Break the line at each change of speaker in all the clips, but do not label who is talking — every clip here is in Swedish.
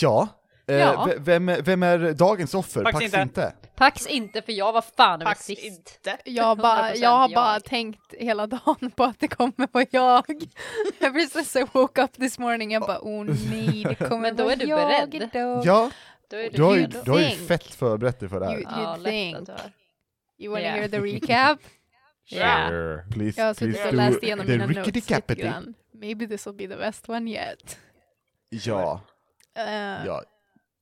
Ja, eh,
Ja.
Vem, är- vem är dagens offer?
Pax
Pax
inte.
inte.
Pax inte, för jag var fan
Pax
sist.
inte.
Jag, bara,
100%
jag har bara
jag.
tänkt hela dagen på att det kommer vara jag. Ever since I woke up this morning, jag bara oh nej, det kommer
Men då är du
jag
beredd.
idag.
Ja,
Då är
du har ju,
redo.
du har ju fett förberett dig för det här.
You-
Ja,
you'd
lätt
think. You wanna
Yeah.
hear the recap?
Yeah.
Sure.
Please,
Jag har suttit
please
och läst igenom
the
mina notes lite grann. Maybe this will be the best one yet.
Ja,
Uh,
ja.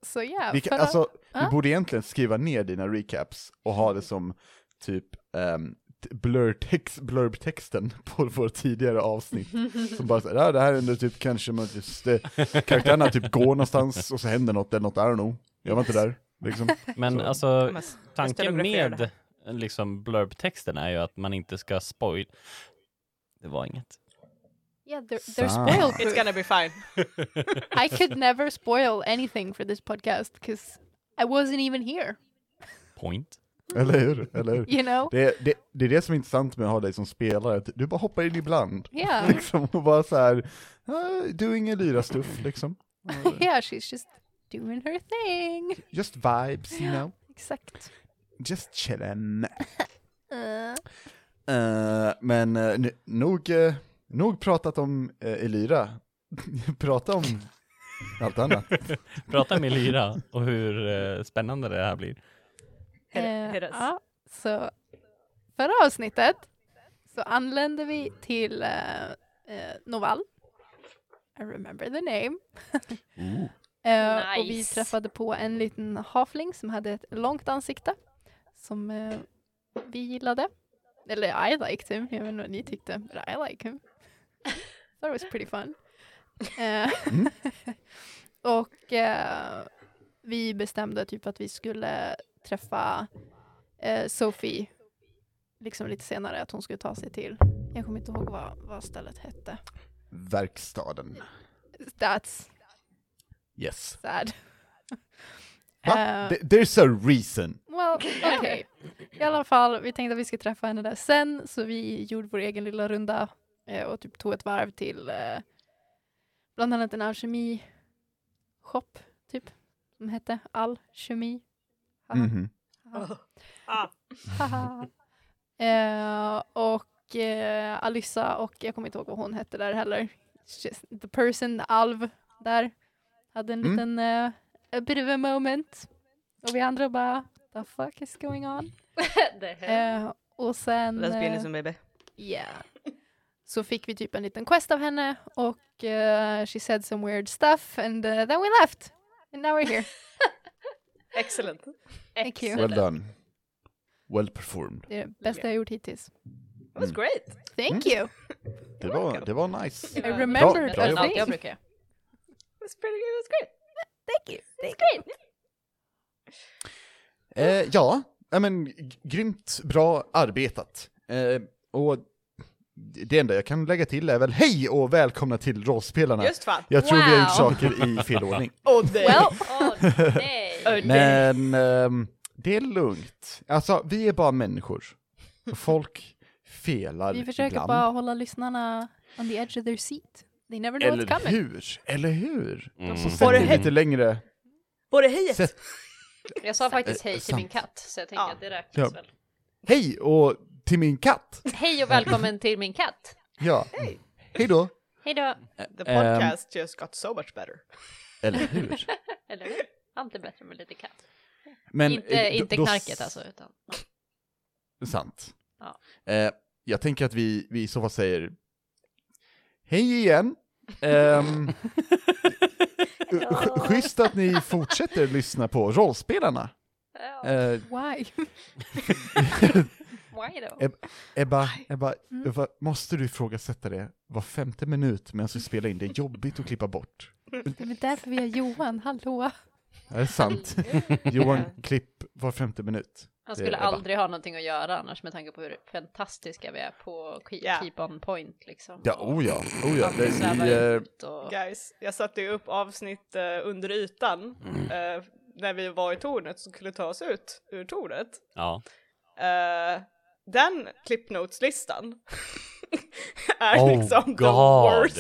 Så ja,
Vi, kan, alltså, vi
Ja.
borde egentligen skriva ner dina recaps och ha det som typ um, blurtext, blurbtexten på våra tidigare avsnitt. Som bara säger, ja det här är typ kanske man just, eh, karaktärerna typ går någonstans och så händer något eller något, I don't know. Jag var inte där, liksom.
Men
Så.
alltså, tanken med liksom blurb-texten är ju att man inte ska spoil. Det var inget.
Yeah, they're, they're spoiled
It's gonna be fine.
I could never spoil anything for this podcast because I wasn't even here,
Point.
Eller hur? Eller hur?
you know?
Det, det, det är det som är intressant med att ha dig som spelare, att du bara hoppar in ibland.
Yeah.
Liksom, och bara så här, uh, doing a lyra-stuff liksom.
yeah, she's just doing her thing.
Just vibes, you know.
Exakt.
Just chillin'.
Uh,
Eh, men uh, nog, eh, nog pratat om uh, Elira. Prata om allt annat.
Prata med Lyra och hur eh, spännande det här blir.
Eh, ja, så förra avsnittet så anlände vi till eh, eh, Noval. I remember the name.
Ooh.
Eh, Och vi
Nice.
träffade på en liten hafling som hade ett långt ansikte som eh, vi gillade. Eller I liked him, jag vet inte vad ni tyckte, but I like him. That was pretty fun. Eh,
Mm.
och eh, vi bestämde typ att vi skulle träffa eh, Sophie liksom lite senare, att hon skulle ta sig till, jag kommer inte ihåg vad, vad stället hette.
Verkstaden.
That's
Yes.
sad.
Va? Th- There's a reason.
Well, okej. I alla fall, vi tänkte att vi skulle träffa henne där sen, så vi gjorde vår egen lilla runda och typ tog ett varv till eh, bland annat en alkemi-shop, typ, som hette Alkemi. Eh, och eh, Alyssa och jag kommer inte ihåg vad hon hette där heller. Just the person, Alv, där hade en
Mm.
liten uh, a bit of a moment. Och vi andra bara, the fuck is going on? Eh, och sen,
lesbianism
eh,
baby.
yeah. Så fick vi typ en liten quest av henne och eh, she said some weird stuff and uh, then we left. And now we're here.
Excellent.
Thank you.
Well done. Well performed.
Det är det bästa jag gjort hittills.
That was great.
Thank
Mm.
you.
Det var, det var nice.
I remembered
bra
a.
Allt jag
thing.
brukar.
It was pretty good. It was great.
Thank you. Thank you.
Eh, ja, men grymt bra arbetat. Eh, och det enda jag kan lägga till är väl hej och välkomna till rollspelarna.
Just fan.
Jag tror vi har gjort
Wow.
saker i fel ordning.
Oh, nej.
Well!
Oh, nej.
Men ehm, det är lugnt. Alltså, vi är bara människor. Folk felar
vi försöker
ibland.
bara hålla lyssnarna on the edge of their seat. They never know what's
Eller
coming.
hur? Eller hur?
Mm.
Så
Var
sätt
det
lite längre.
Var det hejet?
Sätt,
Jag sa faktiskt
Eh,
hej till min katt, så jag tänker
Ja.
att det räknas
Ja.
väl.
hej och till min katt.
Hej och välkommen till min katt.
Ja. Hej då.
Hej då.
The
Ehm.
podcast just got so much better.
Eller hur?
Eller hur? Alltid bättre med lite katt.
Men,
inte
eh,
inte
då- då
knarket alltså, utan...
Sant.
Ja.
Eh, jag tänker att vi, vi i så fall säger Hej igen! Um, schysst att ni fortsätter lyssna på rollspelarna.
Ja,
Eh,
Why?
why då?
Eb- Ebba, Ebba,
Mm.
Ebba, måste du ifrågasätta det var femte minut medan vi spelar in? Det är jobbigt att klippa bort.
Det är därför vi har Johan, hallå.
Det är sant. Johan, klipp var femte minut.
Han
Det
skulle aldrig ha någonting att göra annars med tanke på hur fantastiska vi är på keep,
Ja.
keep on point liksom.
Ja, oh ja, oh ja. Det, vi,
och...
Guys, jag satte ju upp avsnitt eh, under ytan eh, när vi var i tornet som skulle ta oss ut ur tornet.
Ja.
Eh, den klippnoteslistan är
Oh
liksom
God.
the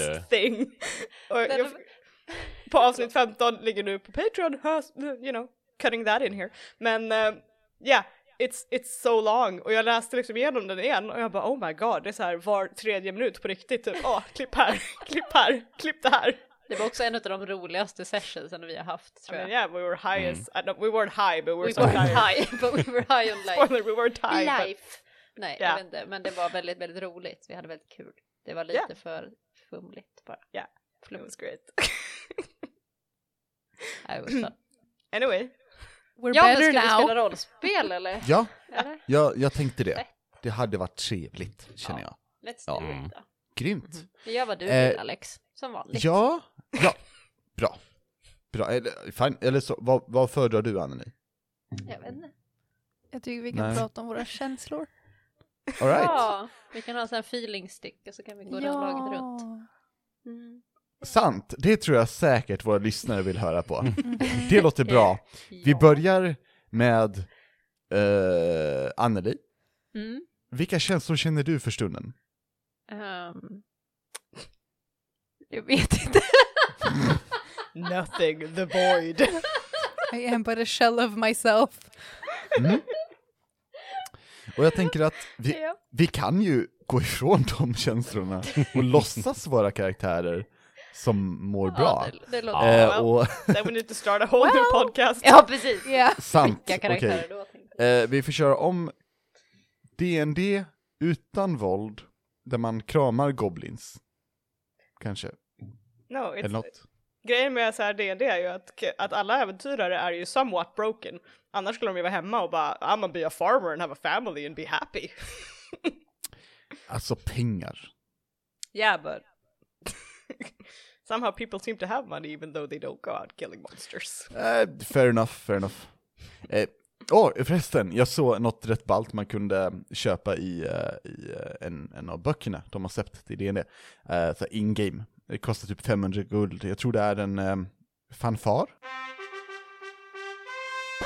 worst thing. Och jag, på avsnitt 15 ligger nu på Patreon, you know, cutting that in here. Men ja, yeah, it's, it's so long och jag läste liksom igenom den igen och jag bara oh my god, det är så här var tredje minut på riktigt, typ åh, klipp här, klipp här, klipp det här.
Det var också en av de roligaste sessionsen vi har haft
I
tror
mean,
jag.
yeah, we were high as, uh, no, we weren't high but we were
We
so
weren't
high.
high, but we were high on life.
Spoiler, we weren't high. but-
Life. Nej,
Ja.
jag vet inte, men det var väldigt, väldigt roligt. Vi hade väldigt kul. Det var lite
Ja.
för fumligt bara.
Ja. It
Flummigt.
was great.
It was fun.
anyway,
We're
Ja, men
better
ska vi
now.
spela rollspel eller?
Ja,
eller?
jag, jag tänkte det. Det hade varit trevligt, känner jag.
Let's
Ja.
do
Mm.
it då.
Grymt.
Vi gör vad du
Eh,
vill Alex, som vanligt.
Ja, ja, bra. Bra, eller, fine. eller så, vad, vad föredrar du Anneli?
Jag vet inte.
Jag tycker vi kan
Nej.
prata om våra känslor.
Alright.
Ja, vi kan ha en sån här feeling stick och så kan vi gå ja. laget runt. Mm.
Sant, det tror jag säkert våra lyssnare vill höra på.
Mhm.
Det låter bra. Vi
Ja.
börjar med uh, Anneli.
Mm.
Vilka känslor känner du för stunden?
Ehm, jag vet inte.
nothing, the void.
I am but a shell of myself.
Mm. Och jag tänker att vi,
Ja.
vi kan ju gå ifrån de känslorna och låtsas vara karaktärer som mår bra.
Ja, det, det låter
Eh, och
Then we need to start a whole new podcast.
Ja, precis.
Ja.
sant, okej.
då? tänkte jag.
Eh, vi får köra om D&D utan våld, där man kramar goblins. Kanske,
No,
eller
it's,
något.
Grejen med så här D&D är ju att, att alla äventyrare är ju somewhat broken. Annars skulle de ju vara hemma och bara I'm gonna be a farmer and have a family and be happy.
Alltså pengar.
yeah, but somehow people seem to have money even though they don't go out killing monsters.
Eh, fair enough, fair enough. Eh, Åh, förresten, jag såg något rätt ballt man kunde köpa i, eh, i eh, en, en av böckerna de har släppt till D&D. Uh, så in-game. Det kostar typ 500 guld. Jag tror det är en um, fanfar.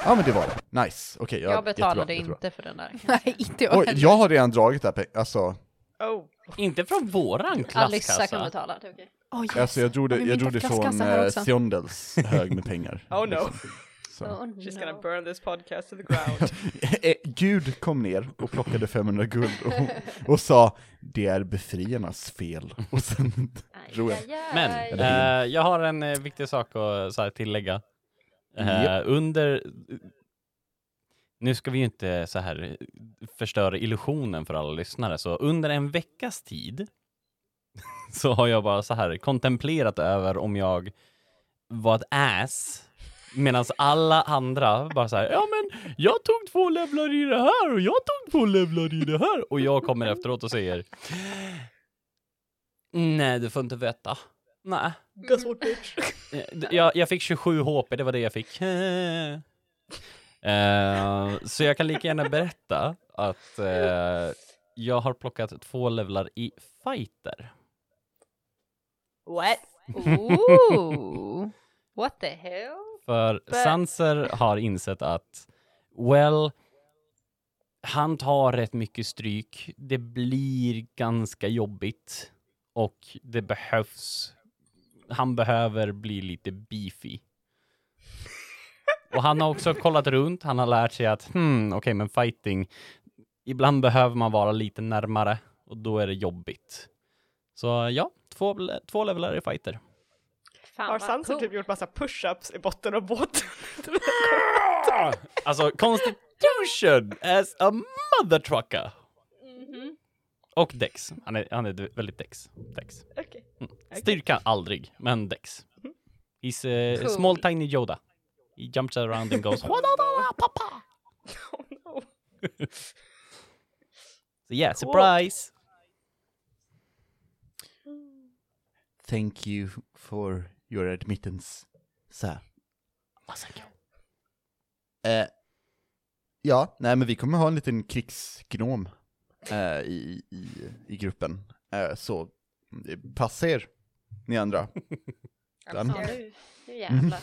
Ja men det var det. Nice. Okej, ja,
jag betalade
jättebra, jättebra.
inte för den där.
Nej, inte jag
Oj,
heller.
jag har redan dragit det här pengar. Alltså,
Oh,
Inte från våran
Alissa
klasskassa.
kan betala, det är okej.
Oh, yes.
alltså jag drog det, jag drog det från uh,
också?
Thiondels hög med pengar.
Oh, no.
liksom. Så.
Oh,
she's
no.
gonna burn this podcast to the ground.
Eh, Gud kom ner och plockade 500 guld och, och sa det är befriarnas fel. Och sen
Aj.
Men eh, jag har en eh, viktig sak att så här, tillägga. Eh,
Japp.
Under... Nu ska vi ju inte så här eh, förstöra illusionen för alla lyssnare, så under en veckas tid så har jag bara så här kontemplerat över om jag var ett ass Medan alla andra bara så här, ja men jag tog två levlar i det här och jag tog två levlar i det här och jag kommer efteråt och säger Nej, du får inte veta. Nej.
Guess bitch?
Eh, Jag, jag fick 27 HP, det var det jag fick. Eh, så jag kan lika gärna berätta att eh, jag har plockat två levlar i fighter.
What?
Ooh. What the hell?
För Sanser har insett att, well, han tar rätt mycket stryk. Det blir ganska jobbigt och det behövs. Han behöver bli lite beefy. Och han har också kollat runt. Han har lärt sig att, hmm, okej, men fighting. Ibland behöver man vara lite närmare och då är det jobbigt. Så ja, två, två levlar i fighter.
Fan
Har Sansa
coolt.
typ gjort massa push-ups i botten av båten?
Alltså, constitution as a mother trucker.
Mhm.
Och Dex. Han är, han är väldigt Dex. Dex.
Okej.
Styrkan aldrig, men Dex. He's a
Cool.
small tiny Yoda. He jumps around and goes papa.
Oh no.
So yeah, surprise.
Thank you for your admittance, sir. Eh, ja, nej men vi kommer ha en liten krigsgnom eh, i, i, i gruppen. Eh, så passa er, ni andra. Den.
Ja, nu, nu jävlar.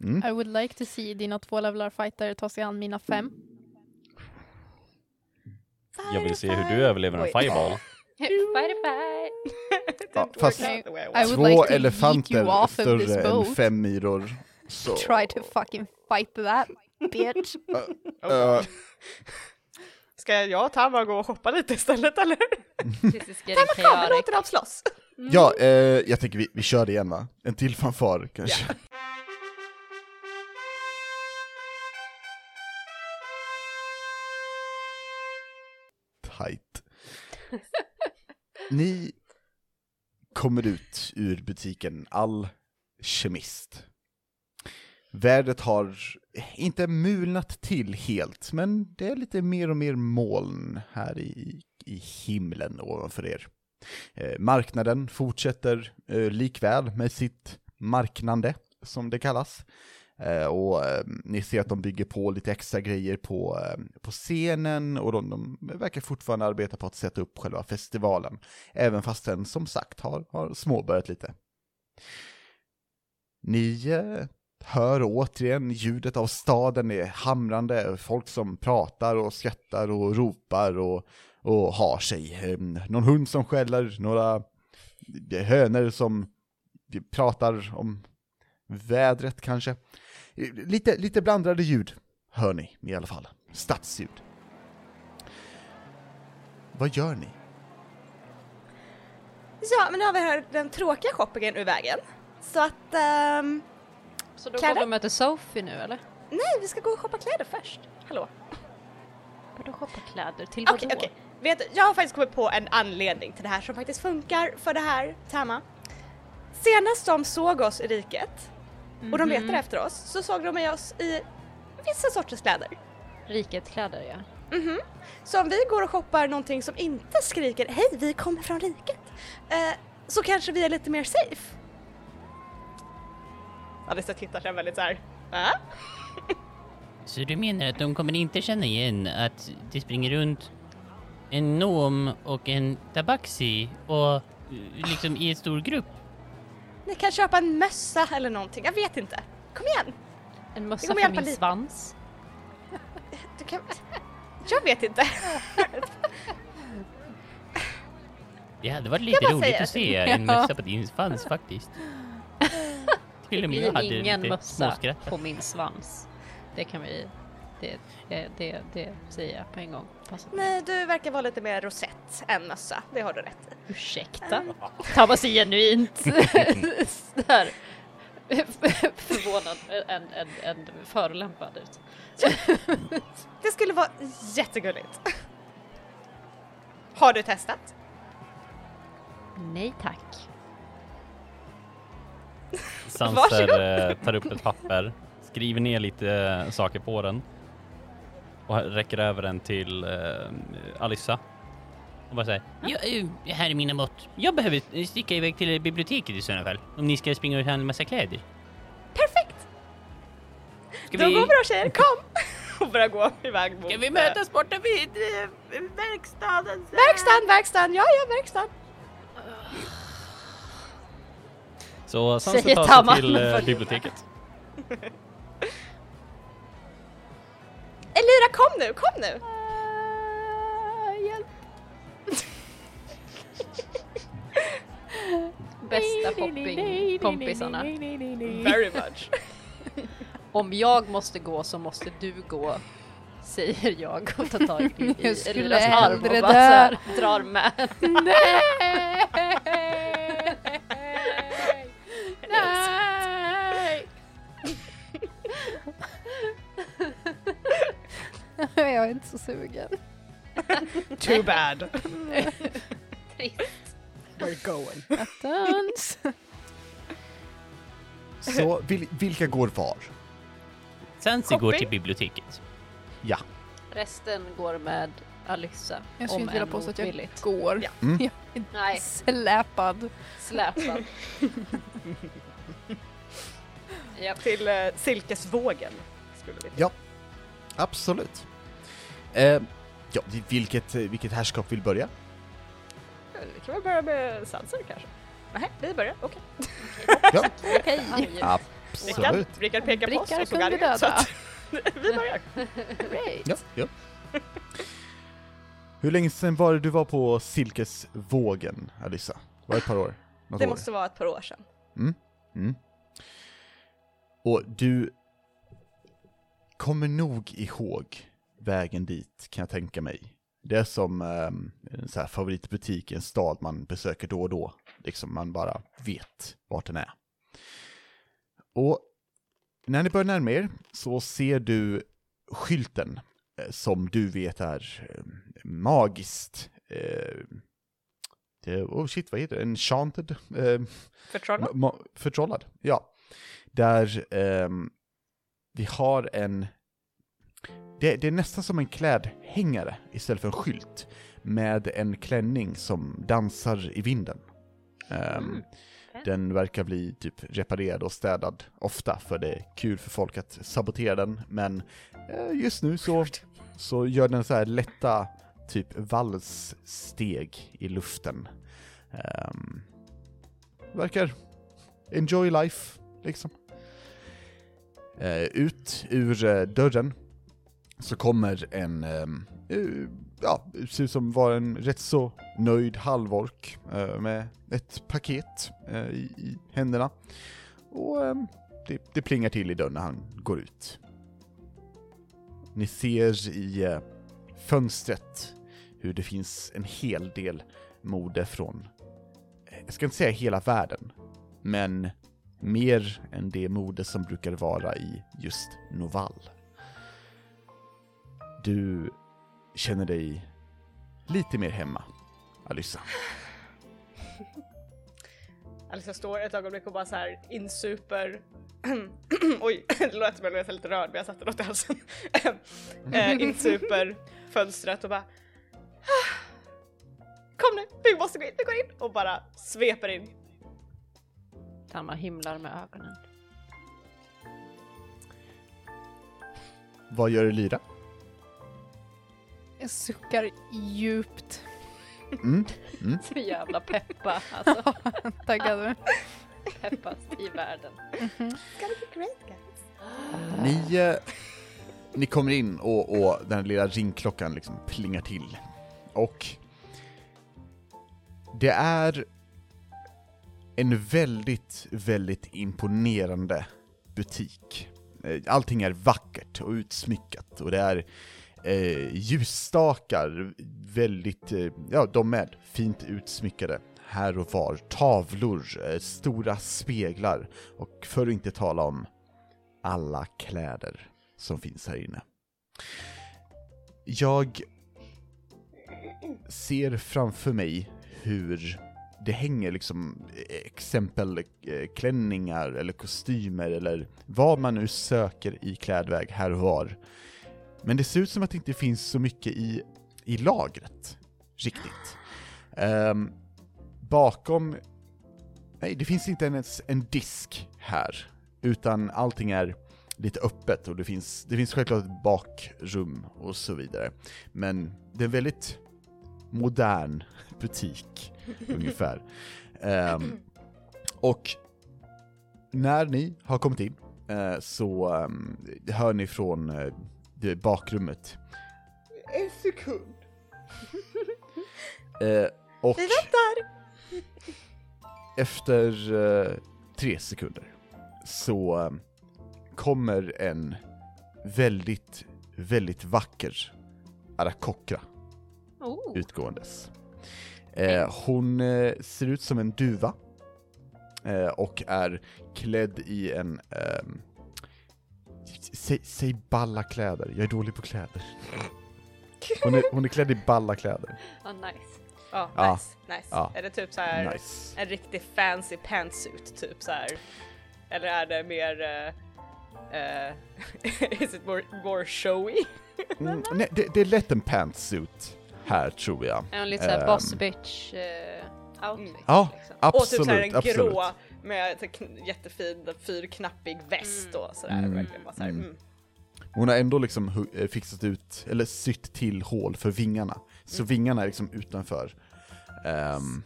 Mm.
I would like to see dina två levlar fighter ta sig an mina fem.
Jag vill se hur du överlever en fireball.
Fight, fight.
Ja, fast två
like
elefanter större än fem myror. Så...
Try to fucking fight that bitch.
Eh,
Ska jag och Tama gå och shoppa lite istället eller?
Getting
Kom, låt dem slåss!
ja, eh, jag tänker vi, vi kör det igen va? En till fanfar kanske. Tight. Ni kommer ut ur butiken Alkemist. Vädret har inte mulnat till helt, men det är lite mer och mer moln här i, i himlen ovanför er. Eh, marknaden fortsätter eh, likväl med sitt marknande, som det kallas. Eh, och eh, ni ser att de bygger på lite extra grejer på, eh, på scenen och de, de verkar fortfarande arbeta på att sätta upp själva festivalen. Även fast den som sagt har, har småbörjat lite. Ni eh, hör återigen ljudet av staden är hamrande, folk som pratar och skrattar och ropar och, och har sig. Ehm, någon hund som skäller, några hönor som pratar om vädret kanske. Lite, lite blandade ljud hör ni i alla fall. Stadsljud. Vad gör ni?
Ja, men nu har vi här den tråkiga shoppingen ur vägen. Så att, um
så då
Kläder?
går vi och möter Sophie nu eller?
nej vi ska gå och shoppa kläder först. Hallå?
Vadå shoppa kläder? Till
Okej,
vadå?
okej. Vet du, jag har faktiskt kommit på en anledning till det här som faktiskt funkar för det här Tama. Senast de såg oss i riket och de letade efter oss så såg de med oss i vissa sorters kläder.
Riket kläder ja.
Mhm. Så om vi går och shoppar någonting som inte skriker hej vi kommer från riket eh, så kanske vi är lite mer safe. Alissa tittar sig väldigt såhär, äh?
Så du menar att de kommer inte känna igen att det springer runt en nom och en tabaxi och eh, liksom i en stor grupp?
Ni kan köpa en mössa eller någonting, jag vet inte. Kom igen!
En mössa för min
lite.
svans.
Du kan... Jag vet inte.
Det hade varit lite roligt
säger.
att se en mössa på din svans faktiskt. Till
Det
och med hade
ingen
lite
mössa på min svans. Det kan vi... Det, det, det, det säger jag på en gång. Passa.
Nej, du verkar vara lite mer rosett än mössa, det har du rätt i.
Ursäkta? Tabba ser genuint sådär förvånad, en, en, en förolämpad ut.
Det skulle vara jättegulligt. Har du testat?
Nej tack.
Sanser eh, tar upp ett papper, skriver ner lite eh, saker på den och räcker över den till eh, Alissa. Och bara säger
Ja, eh, här är mina mått. Jag behöver eh, sticka iväg till biblioteket i sådana fall. Om ni ska springa och handla massa kläder.
Perfekt!
Ska
Då
vi,
går då tjejer, kom! Och börjar gå iväg mot...
ska vi mötas borta vid verkstaden?
Verkstaden, verkstaden, ja ja verkstaden.
Så
Säger
tar sig till eh, biblioteket.
Elira kom nu, kom nu!
hjälp.
Bästa shoppingkompisarna.
Very much.
Om jag måste gå så måste du gå, säger jag och tar tag i Eliras arm och bara så här, drar med.
Nej! Jag är inte så sugen.
Too bad.
Trist.
We're going.
Attans.
Så vil, vilka går var?
Sansi går
Shopping?
till biblioteket.
Ja.
Resten går med Alyssa.
Jag skulle
om
inte vilja påstå att jag går.
Ja.
Mm.
Jag är
Nej,
släpad.
släpad. Japp.
Till uh, silkesvågen. Skulle vi.
Ja, absolut. Eh, ja, vilket, vilket härskap vill börja?
Vi kan väl börja med Sanser kanske? Nej, vi börjar, okej.
Ja,
Okej.
Rickard,
absolut.
Rickard pekar på oss och såg
kunde
arg ut, så
döda.
att vi börjar.
Great.
Ja, ja. Hur länge sedan var det du var på Silkesvågen, Alyssa? Var det ett par år? Något
Det
år?
måste vara ett par år sedan.
Mm. Och du kommer nog ihåg vägen dit, kan jag tänka mig. Det är som ehm, en så här favoritbutik i en stad man besöker då och då. Liksom man bara vet vart den är. Och när ni börjar närma er så ser du skylten eh, som du vet är eh, magiskt. Eh, det, oh shit, vad heter det? Enchanted? Eh,
Förtrollad?
Förtrollad, ja. Där ehm, vi har en... Det, det är nästan som en klädhängare istället för en skylt. Med en klänning som dansar i vinden.
Mm.
Den verkar bli typ reparerad och städad ofta, för det är kul för folk att sabotera den. Men eh, just nu så, så gör den så här lätta typ valssteg i luften. Ehm, verkar enjoy life, liksom. Eh, ut ur eh, dörren så kommer en, ehm, eh, ja, ser ut som var en rätt så nöjd halvork eh, med ett paket eh, i, i händerna. Och ehm, det, det plingar till i dörren när han går ut. Ni ser i eh, fönstret hur det finns en hel del mode från, eh, jag ska inte säga hela världen, men mer än det mode som brukar vara i just Novall. Du känner dig lite mer hemma, Alyssa.
Alicia står ett ögonblick och bara så här insuper Oj, det låter som jag blev lite rörd men jag satte något i halsen. eh, insuper fönstret och bara "Ah, Kom nu, vi måste gå in, vi går in! Och bara sveper in.
Talma himlar med ögonen.
Vad gör Lyra?
Jag suckar djupt.
Mm. Mm.
Så jävla peppa, alltså.
Taggad.
Peppast i världen.
Ni, eh, ni kommer in och, och den lilla ringklockan liksom plingar till. Och det är en väldigt, väldigt imponerande butik. Eh, Allting är vackert och utsmyckat och det är eh, ljusstakar, väldigt, eh, ja de med, fint utsmyckade här och var. Tavlor, eh, stora speglar och för att inte tala om alla kläder som finns här inne. Jag ser framför mig hur det hänger liksom eh, exempel klänningar eller kostymer eller vad man nu söker i klädväg här och var. Men det ser ut som att det inte finns så mycket i, i lagret, riktigt. Um, bakom, nej det finns inte ens en disk här, utan allting är lite öppet och det finns, det finns självklart ett bakrum och så vidare. Men det är en väldigt modern butik, ungefär. Um, och när ni har kommit in eh, så um, hör ni från eh, det bakrummet. En sekund. Eh, och
Vi väntar!
efter eh, tre sekunder så eh, kommer en väldigt, väldigt vacker Arakokra
Oh.
utgåendes. Eh, hon eh, ser ut som en duva eh, och är klädd i en, ehm, säg, säg balla kläder, jag är dålig på kläder. Hon är, hon är klädd i balla kläder.
Ah, nice.
Ja,
Ja.
nice, nice.
Ja.
Är det typ så här
Nice.
en riktig fancy pantsuit typ så här? Eller är det mer uh, uh, is it more, more showy?
Mm, nej, det, det är lätt en pantsuit här tror jag.
En lite såhär
Ehm.
boss bitch eh, outfit.
Ja,
liksom.
och typ
Absolut,
så här en
absolut.
grå med jättefin fyrknappig väst och sådär.
Mm,
Verkligen bara så här,
mm.
mm.
Hon har ändå liksom eh, fixat ut, eller sytt till hål för vingarna. Så
Mm.
vingarna är liksom utanför. Ehm,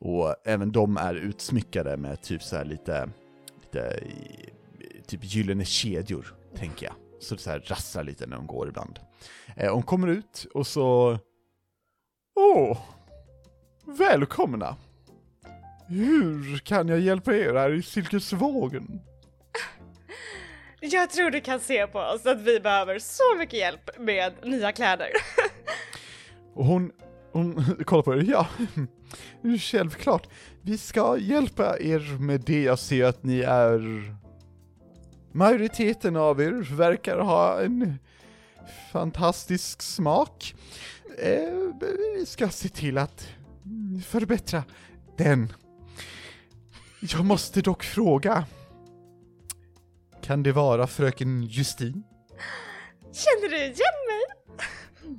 och även de är utsmyckade med typ så här lite, lite i- typ gyllene kedjor, tänker jag. Så det så här rasslar lite när de går ibland. Eh, hon kommer ut och så... Åh! välkomna! Hur kan jag hjälpa er här i silkesvågen?
Jag tror du kan se på oss att vi behöver så mycket hjälp med nya kläder.
Och hon, hon kollar på er, ja, självklart. Vi ska hjälpa er med det, jag ser att ni är... Majoriteten av er verkar ha en fantastisk smak. Eh, vi ska se till att förbättra den. Jag måste dock fråga. Kan det vara fröken Justin?
Känner du igen mig?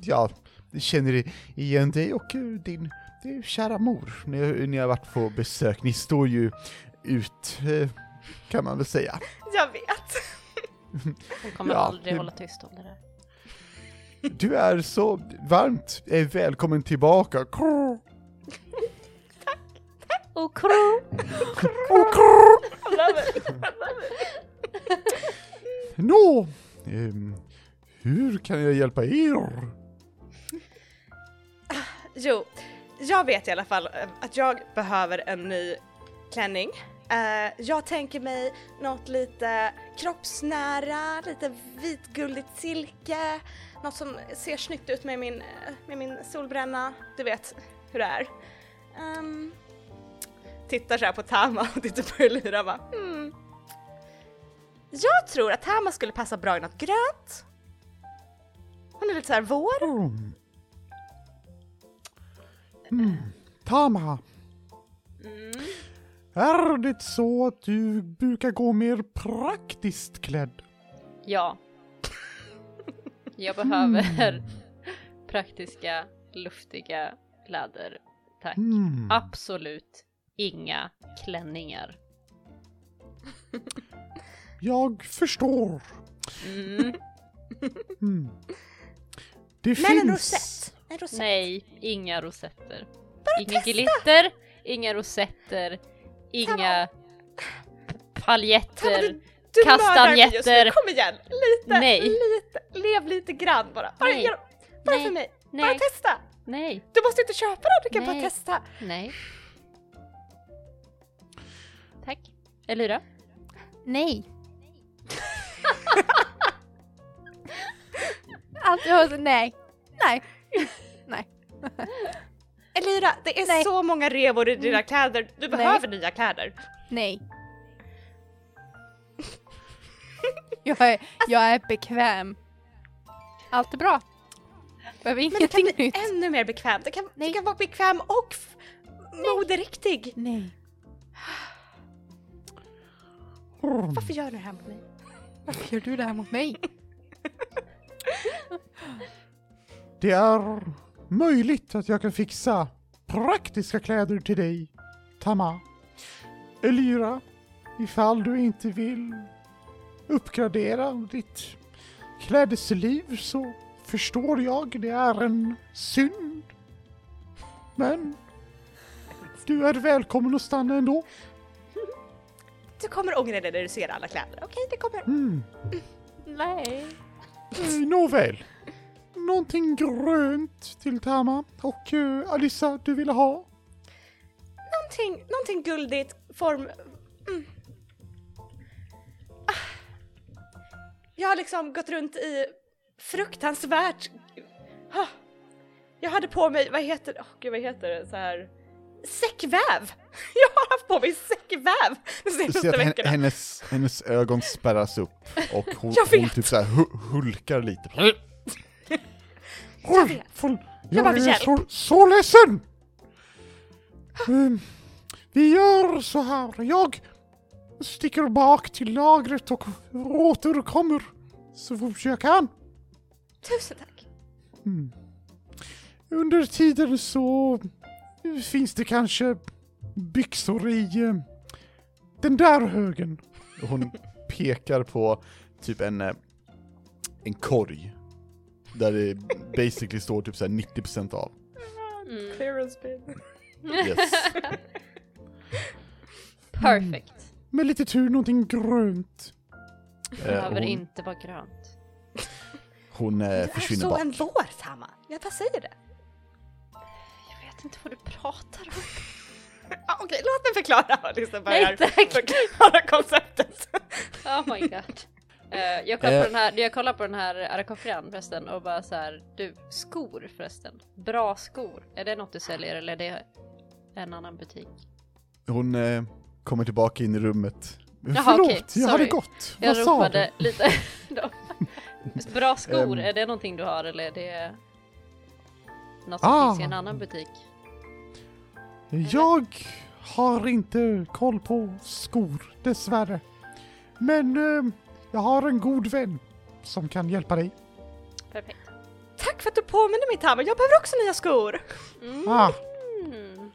Ja, jag känner igen dig och din, din kära mor när, när jag varit på besök. Ni står ju ut, eh, kan man väl säga.
Jag vet.
Hon kommer
Ja,
aldrig
det-
hålla tyst om det där.
Du är så varmt välkommen tillbaka. Krr,
Och kro!
Nå, ehm, hur kan jag hjälpa er?
Jo, jag vet i alla fall eh, att jag behöver en ny klänning. Uh, jag tänker mig något lite kroppsnära, lite vitguldigt silke, något som ser snyggt ut med min, eh, med min solbränna. Du vet hur det är. Um, tittar så här på Tama och tittar på Elira och bara hmm. Jag tror att Tama skulle passa bra i något grönt. Hon är lite så här vår.
Mm. Mm. Tama,
Mm.
är det så att du brukar gå mer praktiskt klädd?
Ja. Jag behöver praktiska, luftiga kläder. Tack.
Mm.
Absolut inga klänningar.
Jag förstår.
Mm.
Mm. Det
Men
finns...
en rosett. En rosett.
Nej, inga rosetter. Inga glitter, inga rosetter, inga paljetter.
du, du.
Kastanjetter.
Kom igen, lite,
Nej.
lite, lev lite grann bara. Bara,
Nej.
gör, bara
Nej.
för mig, bara
Nej,
testa.
nej,
Du måste inte köpa den, du kan
Nej.
bara testa.
nej. Tack. Elira?
Nej. Allt jag har så nej. Nej. Nej.
Elira, det är
Nej.
så många revor i dina kläder, du
Nej.
behöver nya kläder.
Nej. Jag är, jag är bekväm. Allt är bra. Behöver
Men du kan
ingenting
bli
nytt.
ännu mer bekväm. Du kan,
Nej.
du kan vara bekväm och moderiktig.
Nej.
Varför gör du det här mot mig?
Varför gör du det här mot mig?
Det är möjligt att jag kan fixa praktiska kläder till dig, Tama. Elira, ifall du inte vill uppgradera ditt klädesliv så förstår jag, det är en synd. Men du är välkommen att stanna ändå.
Du kommer ångra dig när du ser alla kläder. Okej, det kommer.
Mm.
Nej.
Eh, Nåväl. Någonting grönt till Tama och uh, Alissa, du ville ha?
Någonting, någonting guldigt, form... Mm. Ah. Jag har liksom gått runt i fruktansvärt... Ah. Jag hade på mig, vad heter det, oh, gud vad heter det, så här... Säckväv! Jag har haft på mig säckväv de senaste
att
veckorna.
hennes, hennes ögon spärras upp och hon,
Jag
hon typ såhär hu- hulkar lite.
Jag vet.
Fan,
Jag behöver
är
hjälp.
så, så ledsen! Ehm, vi gör så här, jag sticker bak till lagret och återkommer så fort jag kan.
Tusen tack.
Mm. Under tiden så finns det kanske byxor i eh, den där högen. Hon pekar på typ en, eh, en korg. Där det basically står typ såhär 90% av.
Mm.
Clearance bin.
Yes.
Perfect.
Med lite tur någonting grönt. Eh,
Behöver
hon
inte vara grönt.
hon eh,
Du är
försvinner
så
bak.
en vår, Tama. Jag bara säger det.
Vet inte vad du pratar om.
ah, Okej, låt mig förklara vad liksom
Nej tack!
förklara konceptet.
Oh my god. Eh, jag, kollar
Eh.
på den här, jag kollar på den här Arakofrian förresten och bara så här, du, skor förresten. Bra skor. Är det något du säljer eller är det en annan butik?
Hon eh, kommer tillbaka in i rummet.
Jaha,
Förlåt,
okej,
jag hade gått.
Jag
Vad sa
ropade lite. Bra skor,
Ehm.
är det någonting du har eller är det något som
Ah.
finns i en annan butik?
Jag har inte koll på skor, dessvärre. Men eh, jag har en god vän som kan hjälpa dig.
Perfekt.
Tack för att du påminner mig Tama, jag behöver också nya skor.
Mm.
Ah,
Mm.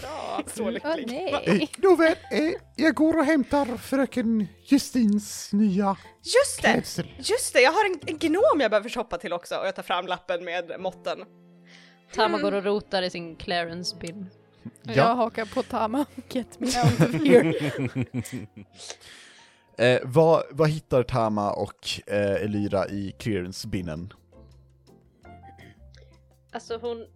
Bra.
Så
Åh
lycklig.
eh,
nej.
nåväl, eh, jag går och hämtar fröken Justins nya
Just det!
klädsel.
Just det, jag har en, en gnom jag behöver shoppa till också och jag tar fram lappen med måtten.
Tama går och rotar i sin clearance bin.
Och Jag
Ja,
hakar på Tama. Get me out of here.
eh, vad, vad hittar Tama och eh, Elira i clearance-binnen?
Alltså hon...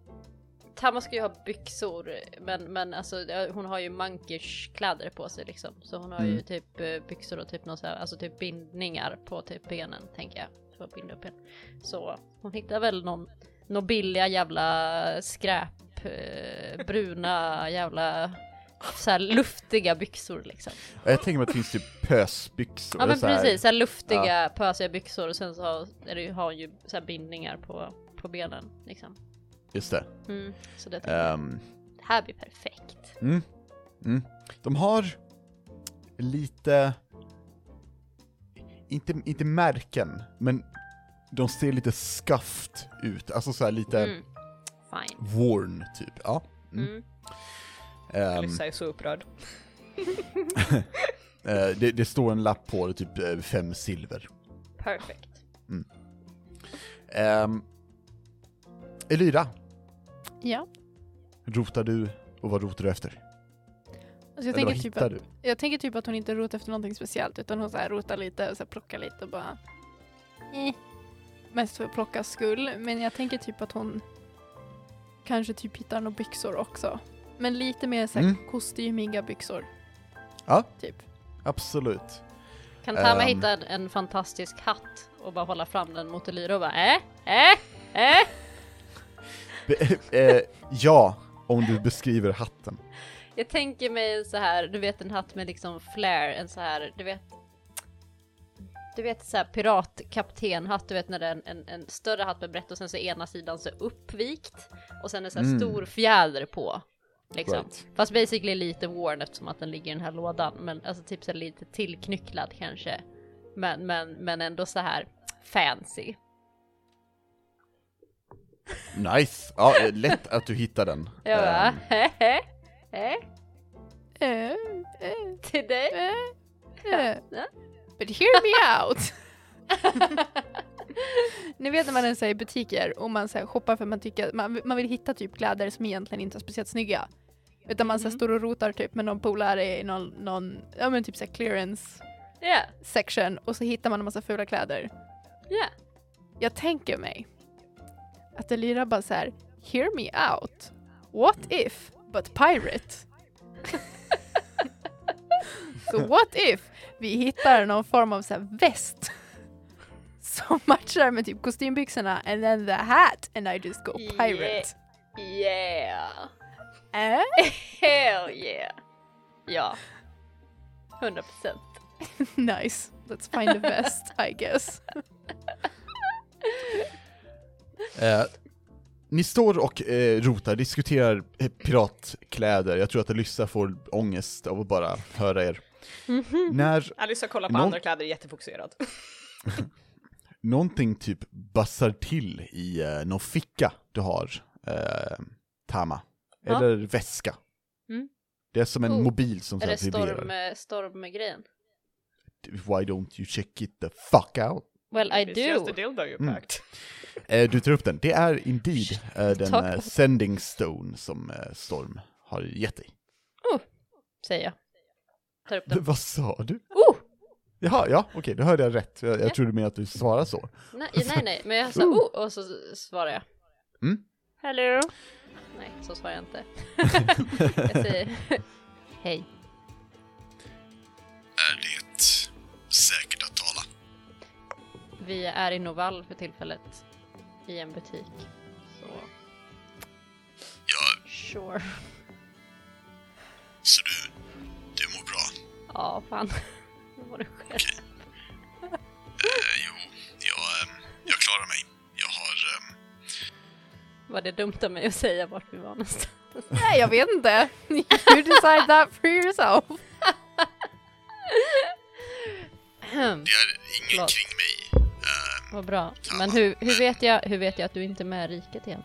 Tama ska ju ha byxor, men, men alltså ja, hon har ju mankers kläder på sig liksom. Så hon har ju
Mm.
typ eh, byxor och typ någon så här, alltså typ bindningar på typ benen, tänker jag. För att binda upp henne. Så hon hittar väl någon, någon billiga jävla skräp, eh, bruna jävla så här luftiga byxor liksom.
Jag tänker mig att det finns typ pösbyxor.
Ja men
så
precis, så här luftiga pösiga byxor och sen så har, det, ju- har hon ju så här bindningar på, på benen liksom.
Just det.
Mm, så det.
Ehm,
det här blir perfekt.
Mm. Mm. De har lite, inte, inte märken, men de ser lite scuffed ut, alltså så här lite
Mm. Fine.
worn typ. Ja. Mm.
Mm.
Ehm,
Alyssa är så upprörd.
eh, det, det står en lapp på det, typ eh, fem silver.
Perfect.
Um, Elira,
Ja.
rotar du och vad rotar du efter?
Alltså jag,
Eller
tänker typ att,
du?
jag tänker typ att hon inte rotar efter någonting speciellt utan hon så här rotar lite och så här plockar lite och bara eh. Mest för att plocka skull. Men jag tänker typ att hon kanske typ hittar några byxor också. Men lite mer så här
Mm.
kostymiga byxor.
Ja.
Typ.
Absolut.
Kan Tama
Ehm.
hitta en, en fantastisk hatt och bara hålla fram den mot Elira och bara äh, äh, äh.
Be- eh, ja, om du beskriver hatten.
Jag tänker mig så här, du vet en hatt med liksom flare, en så här, du vet du vet så här piratkaptenhatt, du vet när det är en, en, en större hatt med brett och sen så är ena sidan så uppvikt och sen en så här
Mm.
stor fjäder på. Liksom.
Right.
Fast basically lite worn eftersom att den ligger i den här lådan, men alltså typ så här lite tillknycklad kanske. Men, men, men ändå så här fancy.
Nice! Ja, eh, lätt att du hittar den.
Jag bara, hehe, eh,
Eh, eh,
till dig?
But hear me out! Ni vet när man är i butiker och man så här shoppar för man tycker man, man vill hitta typ kläder som egentligen inte är speciellt snygga. Utan man så här
Mhm.
står och rotar typ med någon polare i någon, någon ja men typ så här clearance
Ja,
section och så hittar man en massa fula kläder.
ja.
Jag tänker mig att Elira bara så här, hear me out. What if, but pirate? så what if vi hittar någon form av så här väst som matchar med typ kostymbyxorna and then the hat and I just go pirate.
Yeah.
Eh?
Hell yeah. Ja. 100 procent.
nice. Let's find a vest I guess.
Eh, ni står och eh, rotar, diskuterar eh, piratkläder. Jag tror att Alyssa får ångest av att bara höra er. När
Alyssa kollar på
Någon-
andra kläder jättefokuserad.
någonting typ bassar till i eh, någon ficka du har, eh, Tama.
Ja.
Eller väska.
Mm.
Det är som en
Oh.
mobil som
Är det storm, stormgrejen?
Why don't you check it the fuck out?
Well I
It's just a
do.
dildo you
Mm. Eh, du tar upp den. Det är indeed eh, den eh, sending stone som eh, Storm har gett dig.
Säger jag. Tar upp den.
Vad sa du?
Oh!
Jaha, ja, okej, då hörde jag rätt. Jag, jag
Ja.
trodde mer att du svarade så.
Nej, nej, nej, men jag sa oh och så svarar jag. Hallå? Nej, så sa jag inte. jag säger hej.
Är det säkert att tala?
Vi är i Novall för tillfället. I en butik. Så,
Ja,
sure.
så du?
Ja, fan. Nu var det själv.
Eh, jo, jag, ehm, jag klarar mig. Jag har... ehm,
Var det dumt av mig att säga vart vi var någonstans?
Nej, jag vet inte. You decide that for yourself.
det är ingen
Förlåt.
kring mig. Ehm,
Vad bra. Men hur, hur, vet jag, hur vet jag att du inte är med i riket igen?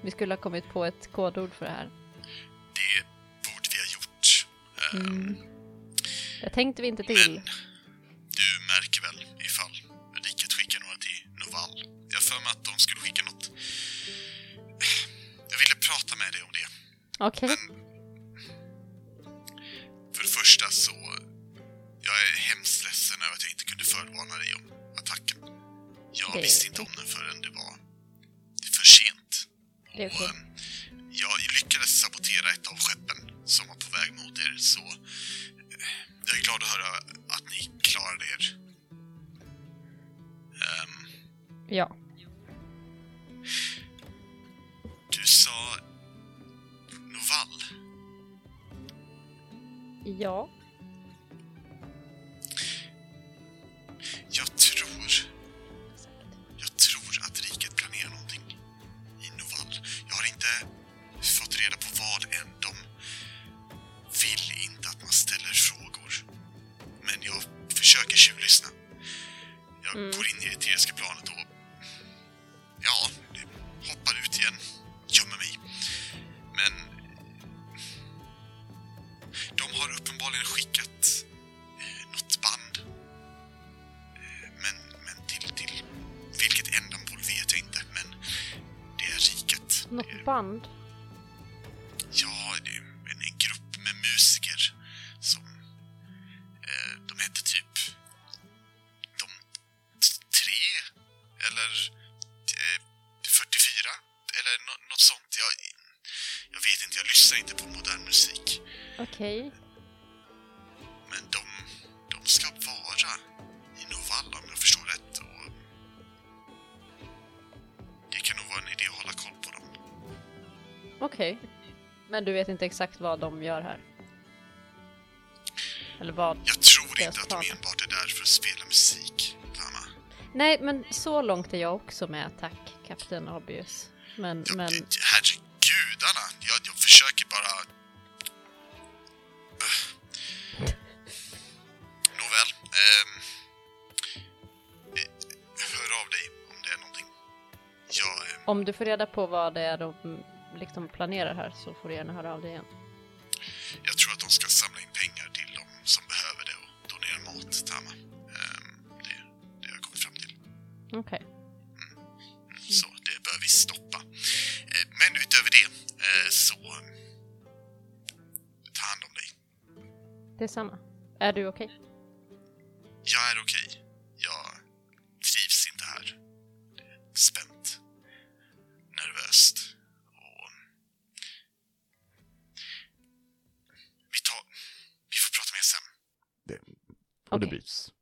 Vi skulle ha kommit på ett kodord för det här.
det borde vi ha gjort. Ehm,
Det tänkte vi inte till.
Men du märker väl ifall riket skickar några till Novall? Jag för mig att de skulle skicka något. Jag ville prata med dig om det.
Okej.
För det första så... Jag är hemskt ledsen över att jag inte kunde förvarna dig om attacken. Jag
Det
visste inte om den förrän det var för sent.
Det är.
Och, ehm, jag lyckades sabotera ett av skeppen som var på väg mot er, så... glad att höra att ni klarade er. Ehm,
Ja.
du sa... Novall.
Ja. Okej.
Men de, de ska vara i Novalla om jag förstår rätt. Och det kan nog vara en idé att hålla koll på dem.
Okej. Men du vet inte exakt vad de gör här? Eller vad?
Jag tror inte att de enbart är där för att spela musik, Lama.
Nej, men så långt är jag också med, tack, Kapten Obvious. Men,
Ja,
men,
det- om
du får reda på vad det är de liksom planerar här så får du gärna höra av dig igen.
Jag tror att de ska samla in pengar till de som behöver det och donera mat, Tama. Ehm, det, det har jag kommit fram till.
Okej.
Så det bör vi stoppa. Eh, men utöver det eh, så... Ta hand om dig.
Detsamma. Är du okej?
Jag Och
det
Okej.
byts.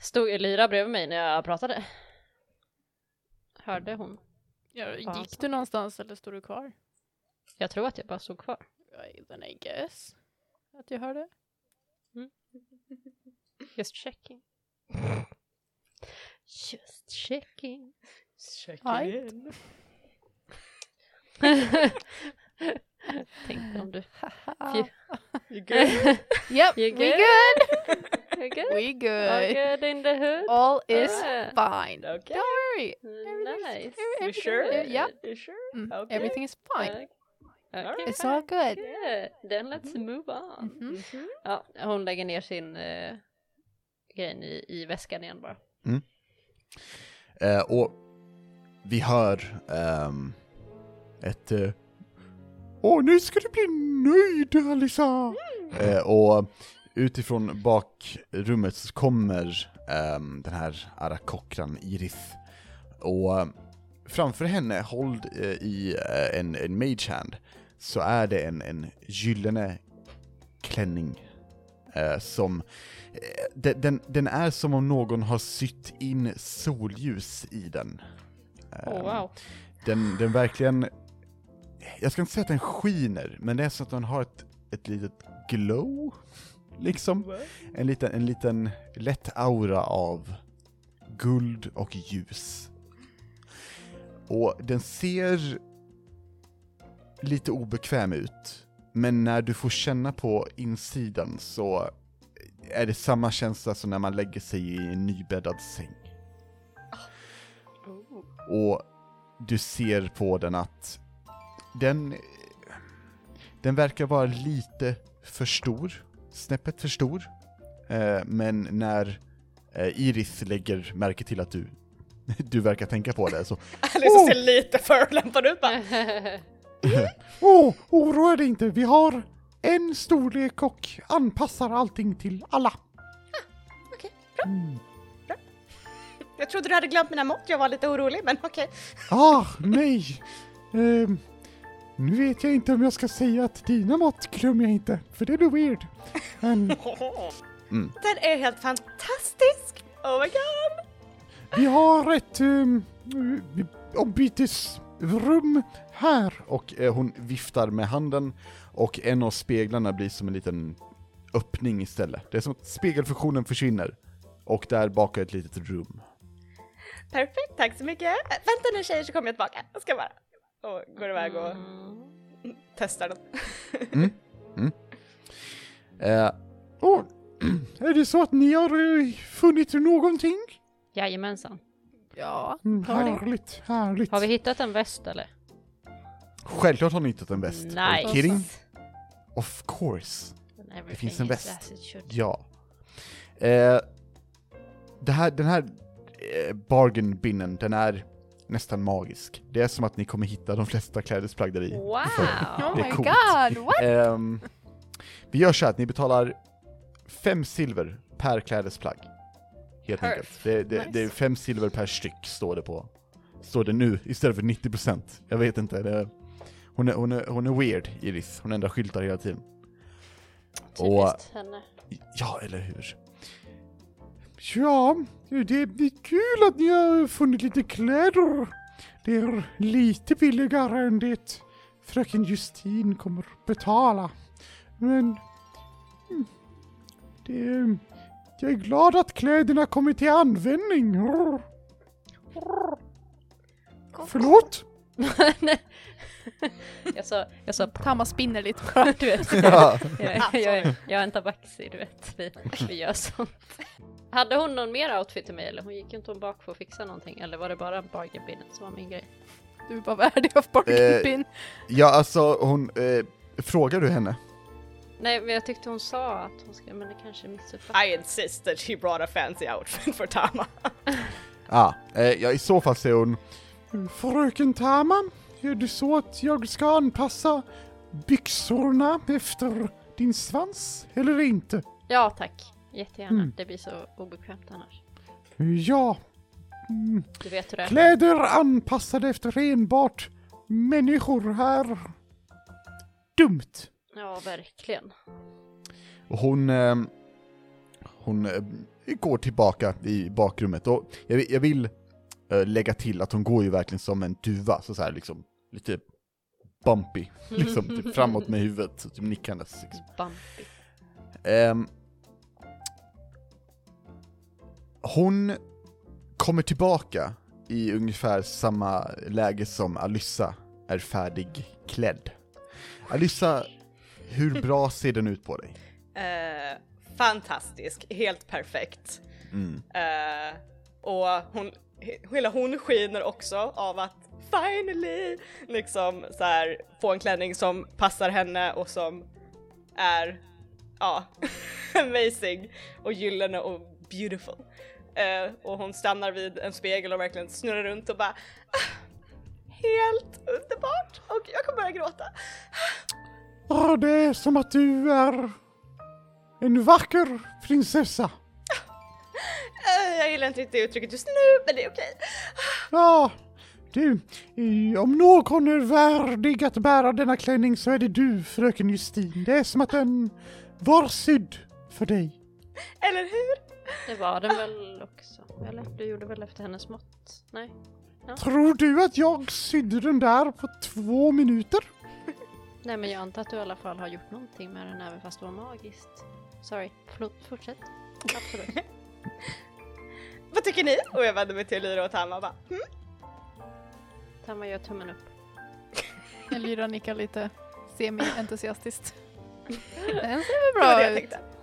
Stod Elira bredvid mig när jag pratade? Hörde hon?
Ja, gick du någonstans eller stod du kvar?
Jag tror att jag bara stod kvar.
Then I guess. Att jag hörde.
Just checking. Just checking.
Check
Right.
in.
Tänkte om du...
You good?
yep,
You
we
good?
good.
You're good?
We
All
good.
good in the hood?
All is
Yeah.
fine.
Okay.
Don't worry. Everything's-
Nice.
every-
You sure?
everything- Yeah.
You sure?
Mm,
Okay.
Everything is fine.
Okay.
Alright.
It's all good.
Good. Then let's move on.
Mhm.
Ja, hon lägger ner sin uh, grej i, i väskan igen bara.
Eh, och vi hör ehm, ett eh, Åh, nu ska du bli nöjd Alisa! Eh, och utifrån bakrummet så kommer ehm, den här Arakokran Iris
Och eh, framför henne, hålld eh, i eh, en, en mage hand, så är det en, en gyllene klänning eh, som eh, den, den, den är som om någon har sytt in solljus i den.
Oh,
Ehm,
wow.
den, den verkligen, jag ska inte säga att den skiner, men det är så att den har ett, ett litet glow, liksom. En liten, en liten lätt aura av guld och ljus. Och den ser lite obekväm ut, men när du får känna på insidan så är det samma känsla som när man lägger sig i en nybäddad säng. Och du ser på den att den, den verkar vara lite för stor, snäppet för stor. Eh, men när eh, Iris lägger märke till att du, du verkar tänka på det så
Alice ser lite förolämpad ut bara.
Åh, oroa dig inte, vi har en storlek och anpassar allting till alla.
Jag trodde du hade glömt mina mått, jag var lite orolig men okej.
Ah, nej. Ehm, nu vet jag inte om jag ska säga att dina mått glömmer jag inte, för det är nog weird. Men Mm.
Den är helt fantastisk! Oh my god!
vi har ett um, ombytesrum här. Och eh, hon viftar med handen och en av speglarna blir som en liten öppning istället. Det är som att spegelfunktionen försvinner. Och där bak är ett litet rum.
Perfekt, tack så mycket. Vänta nu tjejer så kommer jag tillbaka. Jag ska bara... Och går iväg och testar den.
Eh, oh, är det så att ni har eh, funnit någonting?
Jajamensan.
Ja,
Mm, härligt, härligt.
Har vi hittat en väst eller?
Självklart har ni hittat en väst. Are you
Nice.
kidding? Of course.
Det
finns en väst. Ja. Eh, det här, den här eh, bargain binnen, den är nästan magisk. Det är som att ni kommer hitta de flesta klädesplagg där i.
Wow!
Oh
Det är
my
coolt.
god, what?
Ehm, vi gör så här att ni betalar fem silver per klädesplagg. Helt
Perf.
enkelt. Det, det, det är fem silver per styck, står det på. Står det nu, istället för 90%. Jag vet inte, det, hon, är, hon, är, hon är weird, Iris. Hon ändrar skyltar hela tiden.
Typiskt henne.
Ja, eller hur? Ja, det är kul att ni har funnit lite kläder. Det är lite billigare än det fröken Justin kommer betala. Men... mm, Det, jag är glad att kläderna kommer till användning. Förlåt?
jag sa, jag sa
Tamma spinner lite bara.
du vet.
Ja.
jag, jag, jag, jag är en tabaxi, du vet. Vi, vi gör sånt. Hade hon någon mer outfit till mig eller? Hon gick ju inte hon bak för att fixa någonting eller var det bara bargain som var min grej?
Du bara värdig av bargain bin.
ja, alltså hon... Eh, frågar du henne?
Nej men jag tyckte hon sa att hon ska, men det kanske missuppfattades.
I insist that she brought a fancy outfit for Tama.
Ah, eh, ja, i så fall säger hon Fröken Tama, är det så att jag ska anpassa byxorna efter din svans eller inte?
Ja tack, jättegärna.
Mm.
Det blir så obekvämt annars.
Ja, mm,
Du vet hur det är.
kläder anpassade efter enbart människor här. Dumt.
Ja verkligen.
Och hon, eh, hon eh, går tillbaka i bakrummet och jag, jag vill eh, lägga till att hon går ju verkligen som en duva, så, så här liksom lite bumpy, liksom typ framåt med huvudet, så typ nickandes. Liksom.
Bumpy.
Ehm, hon kommer tillbaka i ungefär samma läge som Alyssa är färdigklädd. Alyssa, hur bra ser den ut på dig?
Eh, fantastisk, helt perfekt.
Mm.
Eh, och hon, he- hela hon skiner också av att finally liksom så här få en klänning som passar henne och som är ja, amazing och gyllene och beautiful. Eh, och hon stannar vid en spegel och verkligen snurrar runt och bara ah, helt underbart och jag kommer börja gråta.
Ja, det är som att du är en vacker prinsessa.
Eh, jag gillar inte riktigt det uttrycket just nu men det är okej.
Ja, du, om någon är värdig att bära denna klänning så är det du, fröken Justin. Det är som att den var sydd för dig.
Eller hur?
Det var den väl också? Eller? Du gjorde väl efter hennes mått? Nej?
Tror du att jag sydde den där på två minuter?
Nej men jag antar att du i alla fall har gjort någonting med den även fast det var magiskt. Sorry, förlåt, fortsätt. Absolut.
Vad tycker ni? Och jag vänder mig till Lyra och Tama och bara hm?
Tamma gör tummen upp.
Lyra nickar lite semi-entusiastiskt. Den ser väl
jag
bra ut.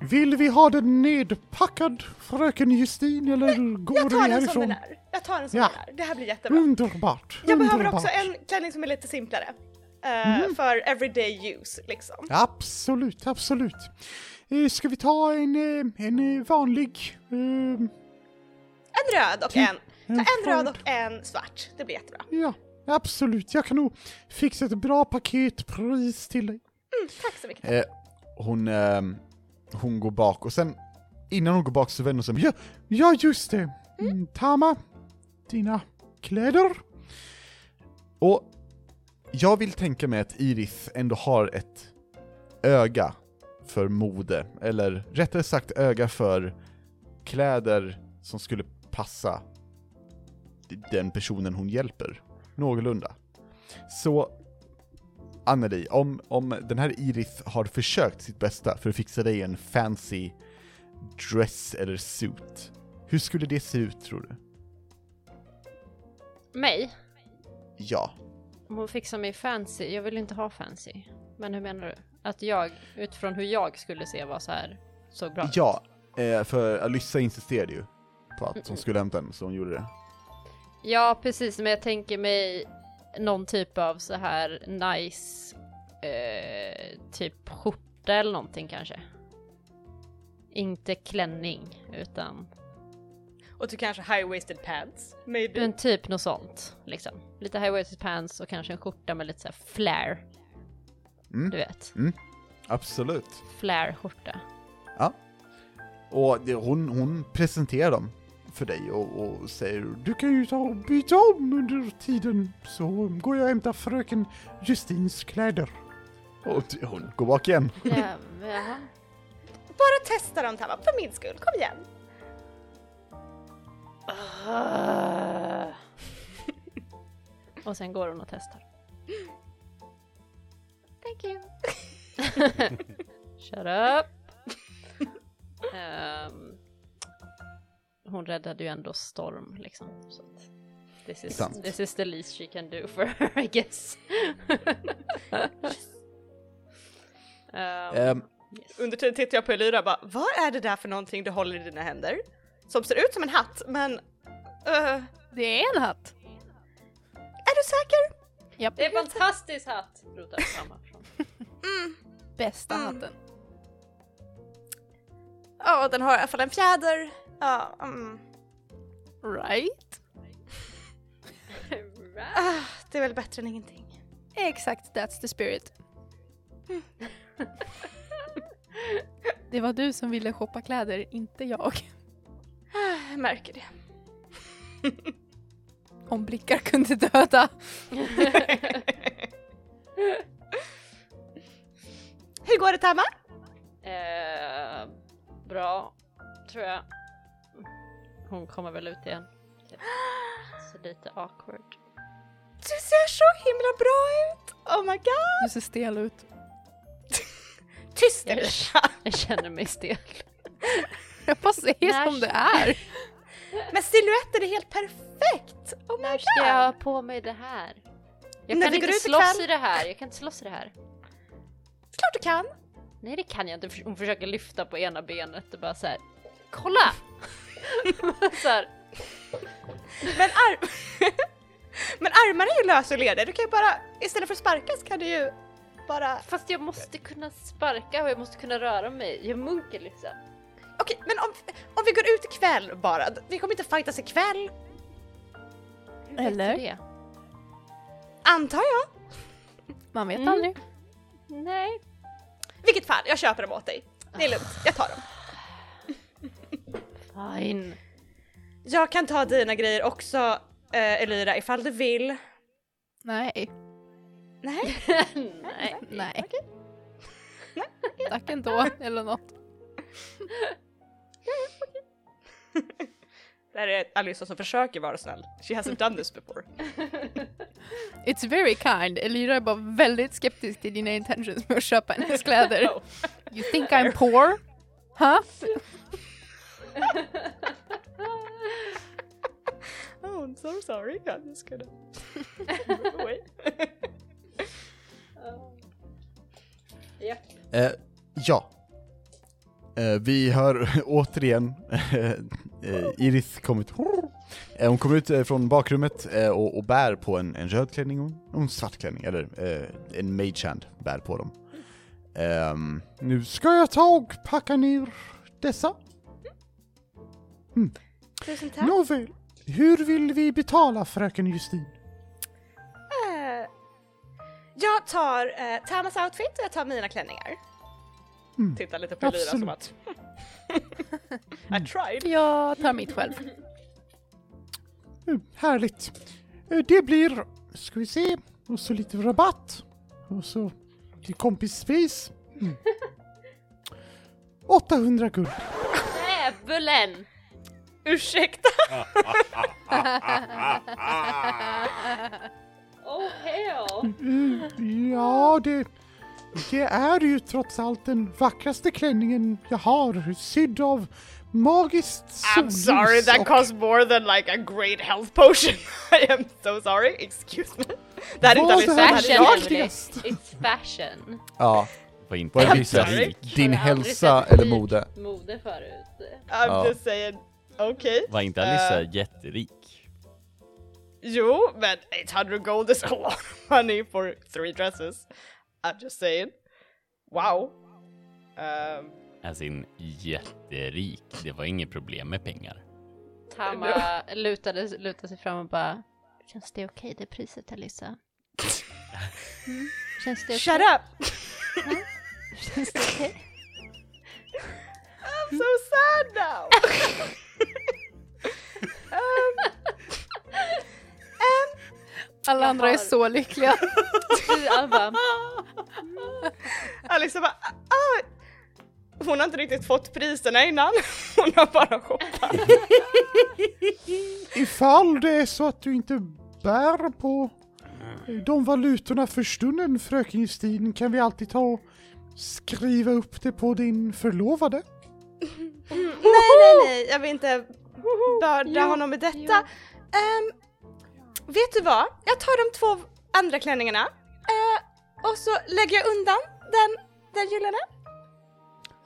Vill vi ha den nedpackad, fröken Justin, eller går
Jag
vi
tar den som
härifrån?
den är. Jag tar den som
Ja.
den är. Det här blir jättebra.
Underbart,
Jag behöver
underbart.
också en klänning som är lite simplare. Eh,
Mm.
För everyday use liksom.
Absolut, absolut. Eh, ska vi ta en, eh, en vanlig... Eh,
En röd och
Typ
en, ta en röd och en svart. Det blir jättebra.
Ja, absolut. Jag kan nog fixa ett bra paketpris till dig.
Tack så mycket.
Hon, hon går bak och sen innan hon går bak så vänder hon sig ja, ja just det. Mm, Tama, dina kläder. Och jag vill tänka mig att Iris ändå har ett öga för mode, eller rättare sagt öga för kläder som skulle passa den personen hon hjälper. Någorlunda. Så Anneli, om, om den här Iris har försökt sitt bästa för att fixa dig en fancy dress eller suit, hur skulle det se ut tror du?
Mig?
Ja.
Om hon fixar mig fancy, jag vill inte ha fancy. Men hur menar du? Att jag, utifrån hur jag skulle se vad så här såg bra ut?
Ja, eh, för Alyssa insisterade ju på att hon skulle hämta den, så hon gjorde det.
Ja, precis, men jag tänker mig någon typ av så här nice, eh, typ skjorta eller någonting kanske. Inte klänning, utan
Och du kanske high-waisted pants. Maybe.
men typ något sånt. Liksom. Lite high-waisted pants och kanske en skjorta med lite så här flare.
Mm.
Du vet,
Absolut.
flare-skjorta.
Ja. Och det, hon, hon presenterar dem för dig och, och säger du kan ju ta och byta om under tiden så går jag och hämtar fröken Justins kläder. Och hon går bak igen.
Ja, jaha.
Bara testa dem Tama, för min skull. Kom igen.
och sen går hon och testar.
Thank you.
Shut up! Ehm, hon räddade ju ändå Storm liksom. Så att this, is,
Sant.
this is the least she can do for her I guess. Ehm,
Ehm,
yes.
Under tiden tittar jag på Elyra och bara, vad är det där för någonting du håller i dina händer? Som ser ut som en hatt, men... eh,
Det är en hatt.
är du säker?
Japp.
Det är en fantastisk hatt! Rotar fram från.
Bästa
Mm.
hatten.
Ja, den har i alla fall en fjäder. Ja, mm.
Right?
ah, det är väl bättre än ingenting.
Exakt, that's the spirit. Det var du som ville shoppa kläder, inte jag.
Ah, jag märker det.
Om blickar kunde döda.
Hur går det Tama?
Eh, bra, tror jag. Hon kommer väl ut igen. Typ. Så lite awkward.
Du ser så himla bra ut! Oh my god!
Du ser stel ut.
Tyst
Jag, känner mig stel.
Jag bara säger som det är.
Men siluetten är helt perfekt! Oh my
När ska jag ha på mig det här? Jag
När
kan inte slåss
ikväll.
i det här, jag kan inte slåss i det här.
Klart du kan!
Nej det kan jag inte. Hon försöker lyfta på ena benet och bara så här. Kolla! så här.
Men, ar- Men armarna är ju lösa och lediga, du kan ju bara, istället för att sparka så kan du ju bara...
Fast jag måste kunna sparka och jag måste kunna röra mig. Jag munkar liksom.
Okej, men om, om vi går ut ikväll bara, vi kommer inte fightas ikväll,
Hur vet
Eller?
du det?
antar jag.
Man vet
Mm.
aldrig.
Nej.
Vilket fall, jag köper dem åt dig. Det är lugnt, jag tar dem.
Fine.
jag kan ta dina grejer också, eh, Elira, ifall du vill.
Nej,
Nej?
Nej.
nej. Tack ändå, eller något.
Det här är Alyssa som försöker vara snäll. She hasn't done this before.
It's very kind. Elira är bara väldigt skeptisk till dina intentions med att köpa hennes kläder.
Oh.
You think I'm poor? Huh?
oh, I'm so sorry. I'm just gonna move away.
Japp.
Eh, ja. Eh, vi hör återigen eh, Iris kommer ut. Eh, hon kommer ut eh, från bakrummet eh, och, och bär på en, en röd klänning och en svart klänning, eller eh, en mage hand bär på dem. Ehm, nu ska jag ta och packa ner dessa.
Tusen tack.
Nåväl, hur vill vi betala fröken Justin?
Eh, jag tar eh, Tamas outfit och jag tar mina klänningar.
Mm.
Titta lite på Elira som att I tried.
Jag tar mitt själv.
Mm, härligt. Eh, Det blir, ska vi se, och så lite rabatt. Och så till kompispris. Mm. 800 guld.
Djävulen!
Ursäkta!
Oh hell!
Mm, Ja, det, det är ju trots allt den vackraste klänningen jag har, sydd av magiskt
I'm
solljus
sorry, that cost more than like a great health potion. I am so sorry, excuse me. Det är inte.
Emily.
viktigast?
It's fashion.
Ja,
Var inte
vad är
I'm.
Din hälsa eller mode?
Mode förut.
I'm
Ja.
just saying, okej.
Var inte Alissa
Eh.
jätterik?
Jo, men 800 gold is a lot of money for three dresses. I'm just saying. Wow. Um,
Alltså in jätterik. Det var inget problem med pengar.
Tama lutade, lutade sig fram och bara Känns det okej det priset Alyssa? Mm. Känns det okej?
shut up!
Känns det okej?
I'm so sad now! um, um,
Alla andra är
har-
så lyckliga.
Alla
Alice bara, ah, hon har inte riktigt fått priserna innan, hon har bara shoppat.
Ifall det är så att du inte bär på de valutorna för stunden, fröken Justin, kan vi alltid ta och skriva upp det på din förlovade.
Nej, nej, nej, jag vill inte börda honom med detta. Ehm, vet du vad? Jag tar de två andra klänningarna eh, och så lägger jag undan den, den gyllene.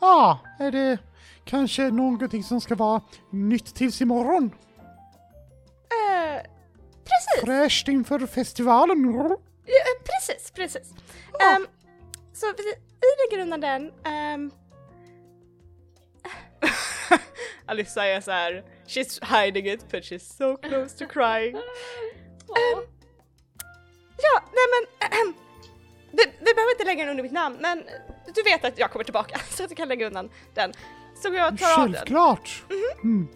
Ah, är det kanske någonting som ska vara nytt tills imorgon?
Eh, precis,
Fräscht inför festivalen?
Ja, eh, precis, precis. Ehm, så vi, vi lägger undan den. Um, Alyssa är så här, she's hiding it but she's so close to crying. Ja, nej men vi, vi behöver inte lägga den under mitt namn men du vet att jag kommer tillbaka så att du kan lägga undan den. Så jag tar av den.
Självklart! Mm.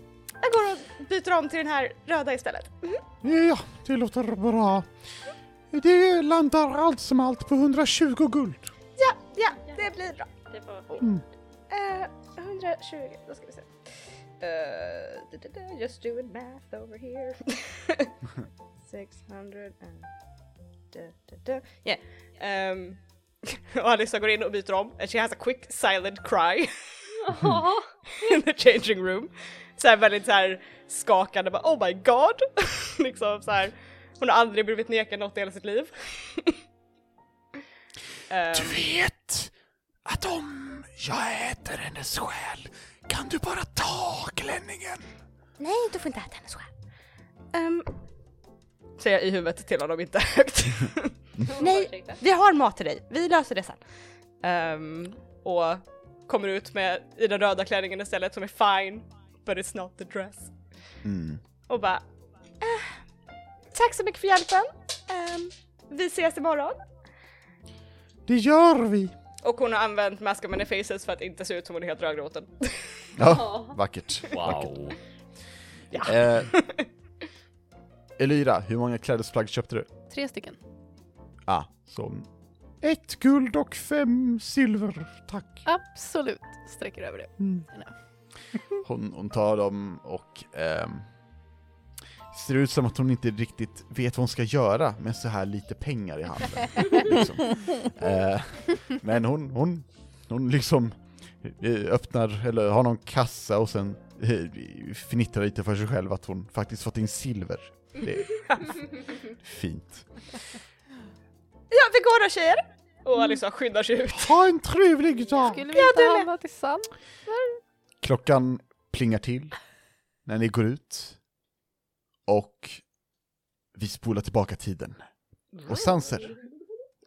Jag går och byter om till den här röda istället. Mhm.
Ja, det låter bra. Det landar allt som allt på 120 guld.
Ja, ja, det blir bra.
det var
Eh, 120, då ska vi se. Uh, da, da, da, just doing math over here. 600 and... Yeah. Um, och Alyssa går in och byter om and she has a quick silent cry in the changing room. Så här väldigt så här skakande, bara oh my god! liksom så här. Hon har aldrig blivit nekad något i hela sitt liv. Ehm,
Du vet att om jag äter hennes själ kan du bara ta klänningen.
Nej, du får inte äta hennes själ. Um, säger jag i huvudet till honom, inte högt. Nej, vi har mat till dig. Vi löser det sen. Ehm, och kommer ut med i den röda klänningen istället som är fine, but it's not the dress.
Mm.
Och bara, eh, tack så mycket för hjälpen. Ehm, vi ses imorgon.
Det gör vi.
Och hon har använt Mask of Many Faces för att inte se ut som hon är helt rödgråten.
Ja, vackert.
Wow.
Ja.
Eh, Elyra, hur många klädesplagg köpte du?
Tre stycken.
Ah, så... Ett guld och fem silver, tack.
Absolut. Sträcker över det.
Hon, hon tar dem och ehm, ser ut som att hon inte riktigt vet vad hon ska göra med så här lite pengar i handen. liksom. eh, men hon, hon, hon liksom eh, öppnar, eller har någon kassa och sen eh, fnittrar lite för sig själv att hon faktiskt fått in silver. Det är fint.
Ja, vi går då tjejer! Och Alissa skyndar sig ut.
Ha en trevlig dag!
Skulle vi inte handla tillsammans?
Klockan plingar till när ni går ut och vi spolar tillbaka tiden. Och Sanser,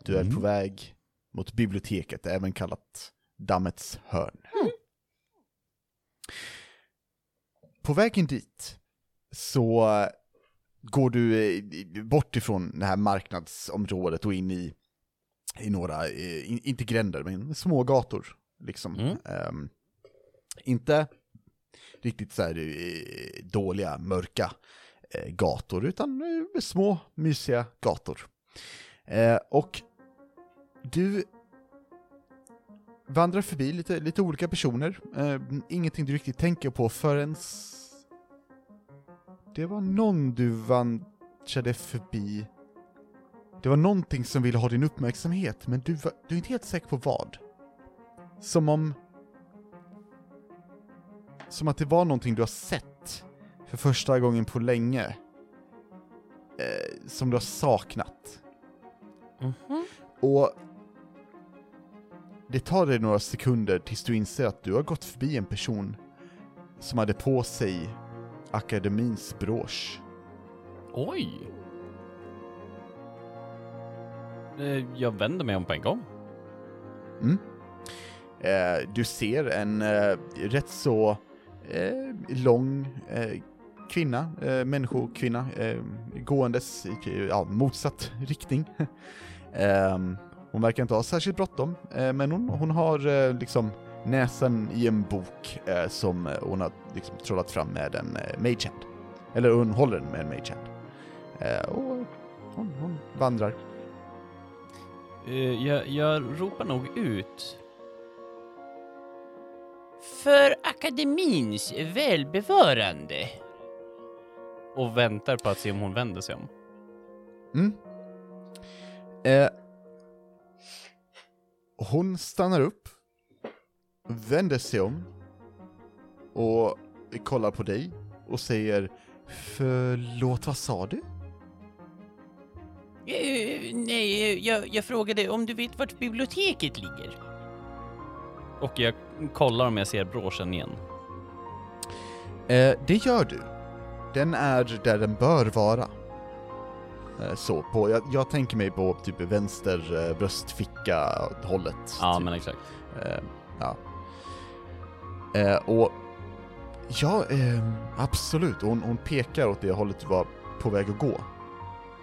du är på väg mot biblioteket, även kallat Dammets hörn. På vägen dit så går du eh, bort ifrån det här marknadsområdet och in i, i några, eh, in- inte gränder, men små gator. Liksom.
Mm.
Ehm, inte riktigt så här eh, dåliga, mörka gator, utan små, mysiga gator. Eh, och du vandrar förbi lite, lite olika personer, eh, ingenting du riktigt tänker på förrän det var någon du vandrade förbi. Det var någonting som ville ha din uppmärksamhet, men du, var, du är inte helt säker på vad. Som om som att det var någonting du har sett för första gången på länge. Eh, som du har saknat.
Mhm.
Och det tar dig några sekunder tills du inser att du har gått förbi en person som hade på sig akademins brosch.
Oj! Eh, Jag vänder mig om på en gång.
Mm. Eh, du ser en eh, rätt så eh, lång kvinna, eh, människokvinna, gåendes i ja, motsatt riktning. Hon verkar inte ha särskilt bråttom, eh, men hon, hon har eh, liksom näsan i en bok eh, som hon har liksom trollat fram med en eh, magehand. Eller hon håller den med en magehand. Eh, och hon, hon vandrar.
Jag, jag ropar nog ut.
För akademins välbevarande.
och väntar på att se om hon vänder sig om.
Mm. Eh, hon stannar upp, vänder sig om och kollar på dig och säger Förlåt, vad sa du?
Eh, nej, jag, jag frågade om du vet vart biblioteket ligger.
Och jag kollar om jag ser broschen igen.
Eh, det gör du. Den är där den bör vara. Eh, så, på, jag, jag tänker mig på typ vänster eh, bröstficka hållet.
Ja,
typ.
men exakt.
Eh, ja. Eh, och ja, eh, absolut. Hon, hon pekar åt det hållet du var på väg att gå.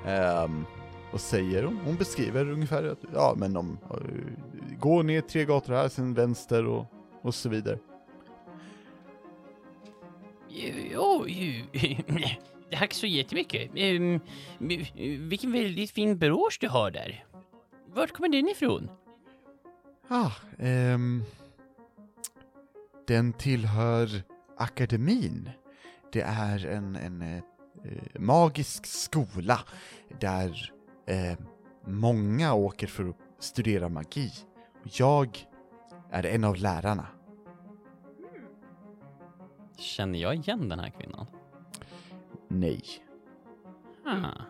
Ehm, och säger, hon, hon beskriver ungefär att, ja men om, eh, gå ner tre gator här, sen vänster och, och så vidare.
Eh, Oj, tack så jättemycket. Ehm, vilken väldigt fin brosch du har där. Vart kommer den ifrån?
Ah, ehm, den tillhör akademin. Det är en, en eh, magisk skola där eh, många åker för att studera magi. Jag är en av lärarna.
Känner jag igen den här kvinnan?
Nej.
Ah.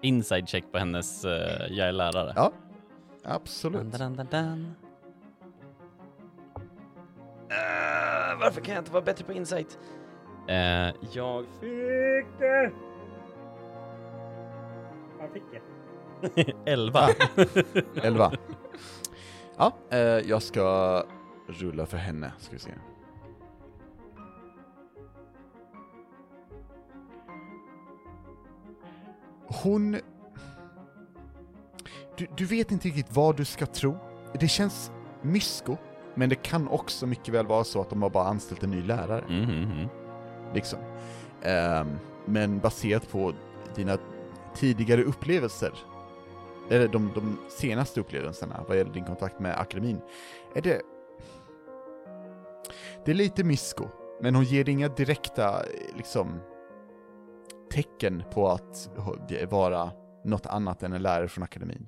Inside check på hennes eh, jag är lärare.
Ja, absolut.
Dan, dan, dan.
Eh, varför kan jag inte vara bättre på insight?
Eh, jag fick det!
Vad fick jag?
Elva.
Elva. Ja, eh, jag ska rulla för henne, ska vi se. Hon... Du, du vet inte riktigt vad du ska tro. Det känns mysko. Men det kan också mycket väl vara så att de har bara anställt en ny lärare,
Mm, mm, mm.
liksom. Ehm, men baserat på dina tidigare upplevelser, eller de, de senaste upplevelserna vad gäller din kontakt med akademin, är det... Det är lite mysko, men hon ger inga direkta, liksom, tecken på att vara något annat än en lärare från akademin.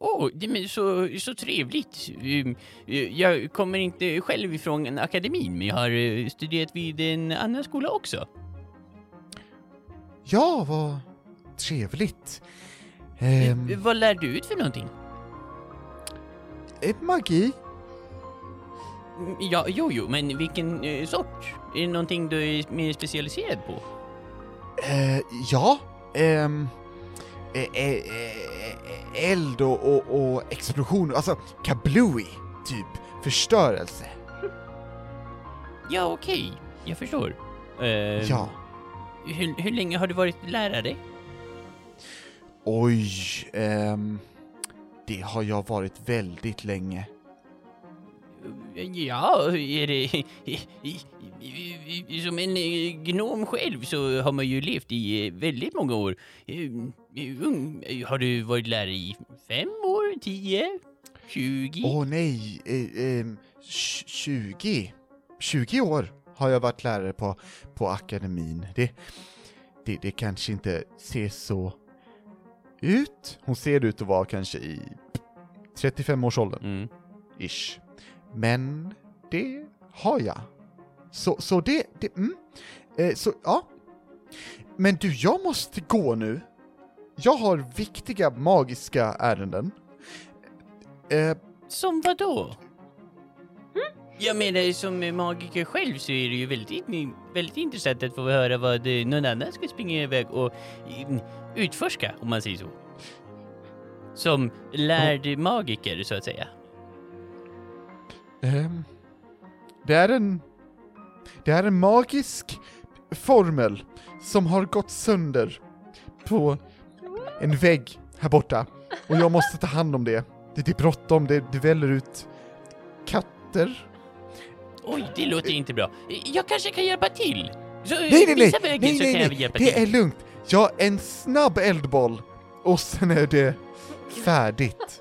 Åh, det men så, så trevligt. Um, eh, Jag kommer inte själv ifrån akademin, men jag har eh, studerat vid en annan skola också.
Ja, vad trevligt. Ehm,
Eh, Vad lär du ut för någonting?
eh, magi?
Mm, Ja, jo, jo, men vilken eh, sort? Är det någonting du är mer specialiserad på?
Eh, ja, ehm, eh, eh, eh, eld och, och, och explosioner, alltså kablooey, typ, förstörelse.
Ja, okej. Jag förstår. Eh,
Ja.
Hur, hur länge har du varit lärare?
Oj, ehm, det har jag varit väldigt länge.
Ja, är det... Som en eh, gnom själv så har man ju levt i eh, väldigt många år. Eh, Har du varit lärare i fem år, tio, tjugo?
Åh nej, eh, ehm, tj- 20, 20 år har jag varit lärare på, på akademin. Det, det, det kanske inte ser så ut. Hon ser ut att vara kanske i 35-årsåldern.
Mm.
ish. Men det har jag. Så, så det, det mm. eh, så ja. Men du, jag måste gå nu. Jag har viktiga magiska ärenden. Eh,
Som vad då? Jag menar, som magiker själv så är det ju väldigt, väldigt intressant att få höra vad eh, någon annan ska springa iväg och mm, utforska, om man säger så. Som lärd magiker, så att säga.
Ehm, det är en... Det är en magisk formel som har gått sönder på en vägg här borta. Och jag måste ta hand om det. Det, är bråttom, det, det väller ut katter.
Oj, det låter inte bra. Jag kanske kan hjälpa till? Så,
Nej, nej, nej!
vägen
nej,
så
nej,
kan jag
nej.
hjälpa
Det
till.
är lugnt. Ja, en snabb eldboll och sen är det färdigt.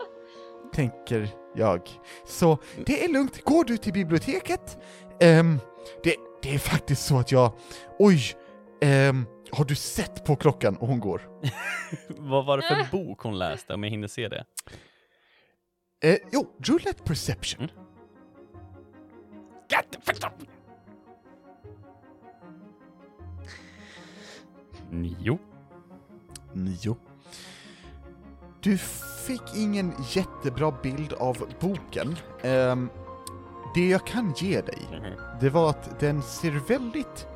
Tänker jag. Så det är lugnt. Går du till biblioteket? Ehm, det, det är faktiskt så att jag... Oj! ehm, har du sett på klockan? Och hon går.
Vad var det för bok hon läste, om jag hinner se det?
Eh, jo, roulette perception.
Nio.
Nio. Du fick ingen jättebra bild av boken. Ehm, det jag kan ge dig,
Mhm.
det var att den ser väldigt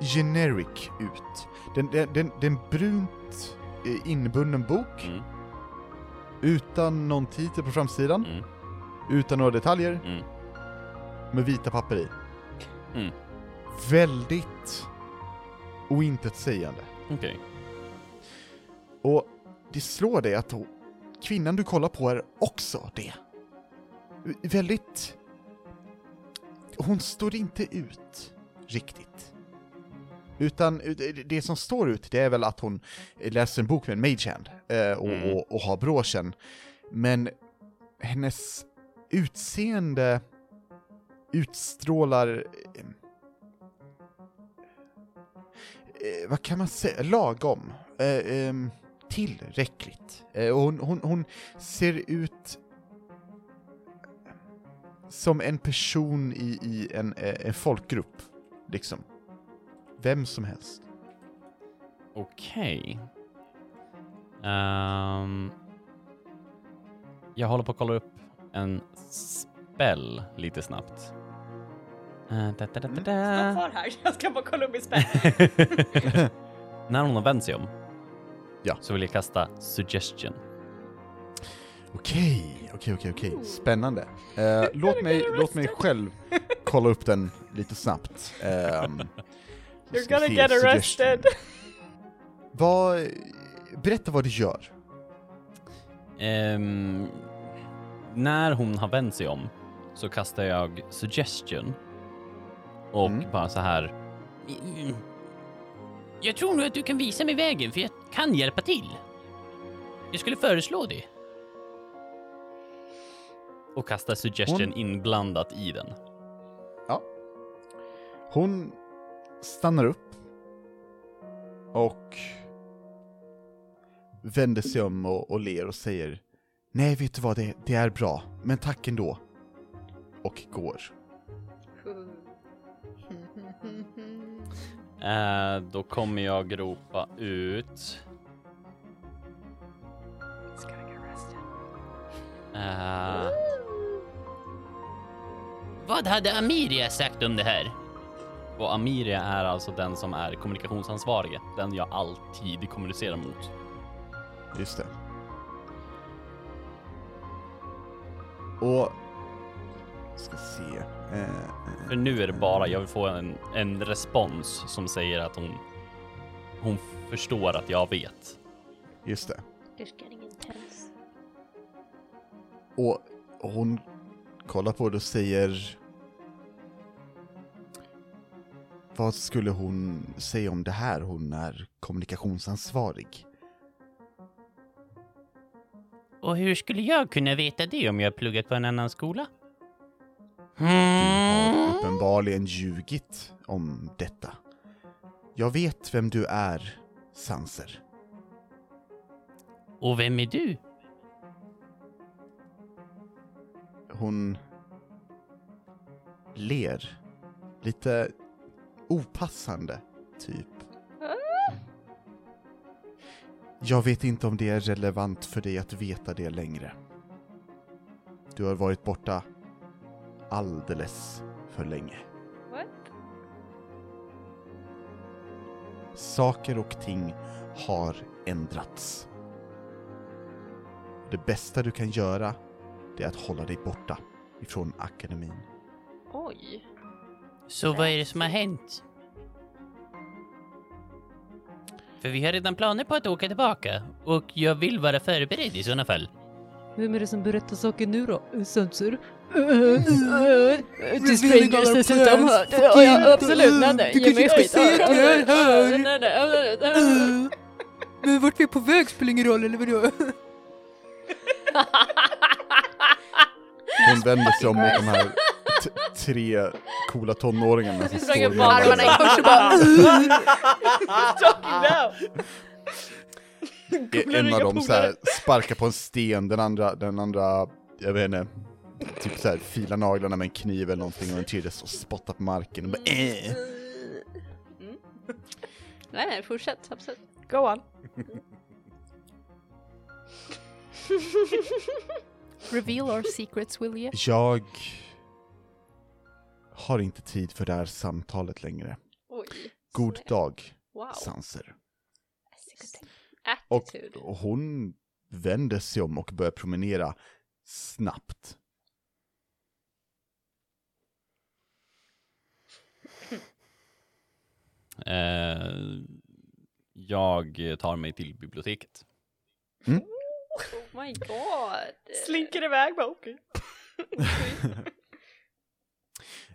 generic ut. Den, den, den, den brunt eh, inbunden bok,
Mm.
utan någon titel på framsidan,
Mm.
utan några detaljer,
Mm.
med vita papper i.
Mm.
Väldigt ointetsägande.
Okej.
Och det slår dig att kvinnan du kollar på är också det. Väldigt... Hon står inte ut riktigt. Utan eh, det som står ut, det är väl att hon läser en bok med en magehand eh, och,
Mm.
och, och har broschen. Men hennes utseende utstrålar... eh, eh, vad kan man säga? Lagom. Tillräckligt. Eh, och hon, hon, hon ser ut som en person i, i en, eh, en folkgrupp, liksom. Vem som helst.
Okej. Ehm, jag håller på att kolla upp en spell lite snabbt. Uh, da, da, da, da,
Stanna
da.
kvar här, jag ska bara kolla upp min spel.
När hon har vänt sig om
Ja.
så vill jag kasta suggestion.
Okej, okej, okej, okej. Spännande. Eh, låt, mig, låt mig själv kolla upp den lite snabbt. Så
You're gonna get arrested.
Vad... Berätta vad du gör.
Ehm, när hon har vänt sig om så kastar jag suggestion och
Mm.
bara så här.
Jag tror nog att du kan visa mig vägen, för jag kan hjälpa till. Jag skulle föreslå det.
Och kastar suggestion
Hon-
inblandat i den.
Hon stannar upp och vänder sig om och, och ler och säger Nej, vet du vad, det, det är bra, men tack ändå. Och går.
Eh, då kommer jag ropa ut. Eh,
Vad hade Amiria sagt om det här?
och Amiria är alltså den som är kommunikationsansvarige. Den jag alltid kommunicerar mot.
Just det. Och... Ska se. Eh, eh,
För nu är det bara, jag vill få en, en respons som säger att hon, hon förstår att jag vet.
just det. Och hon kollar på det och säger... Vad skulle hon säga om det här? Hon är kommunikationsansvarig.
Och hur skulle jag kunna veta det om jag pluggat på en annan skola?
Du har
Mm.
uppenbarligen ljugit om detta. Jag vet vem du är, Sanser.
Och vem är du?
Hon ler. Lite opassande, typ. Jag vet inte om det är relevant för dig att veta det längre. Du har varit borta alldeles för länge.
What?
Saker och ting har ändrats. Det bästa du kan göra, det är att hålla dig borta ifrån akademin.
Oj.
Så vad är det som har hänt? För vi har redan planer på att åka tillbaka och jag vill vara förberedd i sådana fall.
Vem är det som berättar saker nu då? Sensor? Till strangers dessutom. Ja, absolut. Nej, nej. Ge mig skit. Nej, nej, absolut.
Men vart vi är på väg spelar ingen roll, eller vadå?
Hon vänder sig om mot de här tre coola tonåringarna som står bredvid
armarna i kors och bara...
En av dem så här sparkar på en sten, den andra, den andra, jag vet inte, typ så här filar naglarna med en kniv eller någonting och den tredje och spottar på marken och bara äh.
Nej, nej, fortsätt. Absolut.
Go on.
Reveal our secrets, will you?
Jag har inte tid för det här samtalet längre.
Oj.
God dag,
Wow.
Sanser. Och
Attitude.
hon vänder sig om och börjar promenera snabbt.
Eh, jag tar mig till biblioteket.
Oh my god.
Slinker iväg bara okej.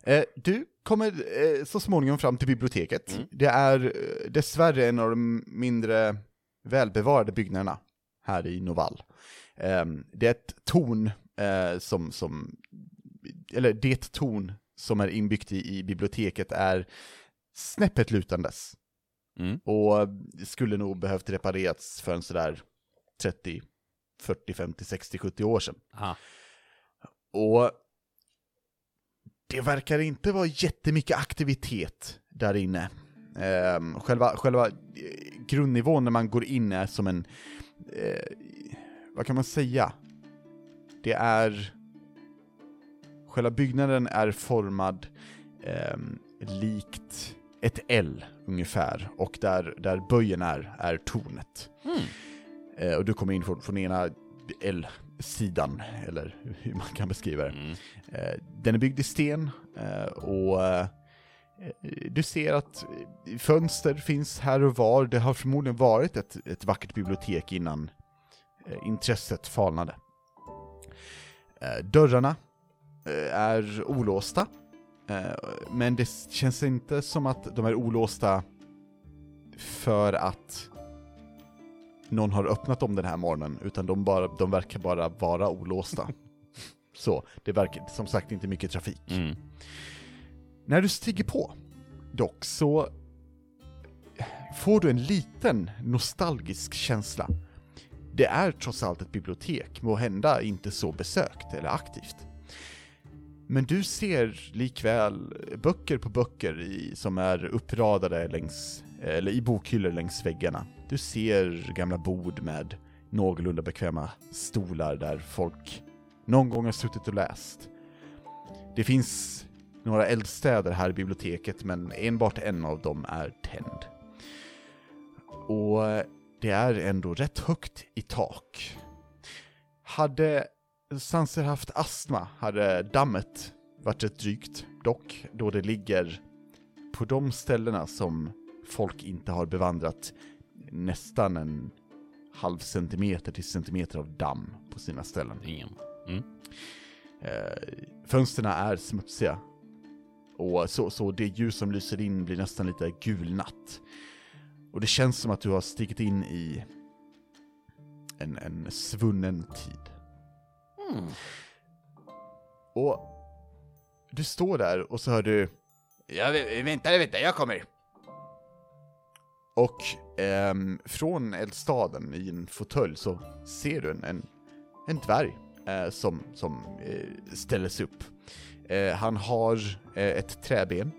Eh, du kommer eh, så småningom fram till biblioteket. Det är eh, dessvärre en av de mindre välbevarade byggnaderna här i Novall. Eh, det är ett torn eh, som, som, eller det torn som är inbyggt i, i biblioteket är snäppet lutandes.
Mm.
Och skulle nog behövt reparerats för en sådär 30, 40, 50, 60, 70 år sedan.
Aha.
Och det verkar inte vara jättemycket aktivitet där inne. Ehm, själva, själva eh, grundnivån när man går in är som en, eh, vad kan man säga? Det är, själva byggnaden är formad ehm, likt ett L ungefär, och där, där böjen är, är tornet.
Mm.
Eh, och du kommer in från, från ena L-sidan, eller hur man kan beskriva det.
Mm.
Eh, Den är byggd i sten eh, och eh, du ser att eh, fönster finns här och var. Det har förmodligen varit ett, ett vackert bibliotek innan eh, intresset falnade. Eh, dörrarna är olåsta, men det känns inte som att de är olåsta för att någon har öppnat dem den här morgonen, utan de, bara, de verkar bara vara olåsta. Så, det verkar som sagt inte mycket trafik.
Mm.
När du stiger på, dock, så får du en liten nostalgisk känsla. Det är trots allt ett bibliotek, må hända inte så besökt eller aktivt. Men du ser likväl böcker på böcker i, som är uppradade längs, eller i bokhyllor längs väggarna. Du ser gamla bord med någorlunda bekväma stolar där folk någon gång har suttit och läst. Det finns några eldstäder här i biblioteket, men enbart en av dem är tänd. Och det är ändå rätt högt i tak. Hade Sanser haft astma hade dammet varit rätt drygt, dock då det ligger på de ställena som folk inte har bevandrat nästan en halv centimeter till centimeter av damm på sina ställen.
Ingen. Mm.
Eh, fönstren är smutsiga. Och så, så det ljus som lyser in blir nästan lite gulnatt. Och det känns som att du har stigit in i en, en svunnen tid.
Mm.
Och du står där och så hör du Ja, vä- vänta, vänta, jag kommer. Och ehm, från eldstaden i en fåtölj så ser du en, en, en dvärg eh, som, som eh, ställer sig upp. Eh, han har eh, ett träben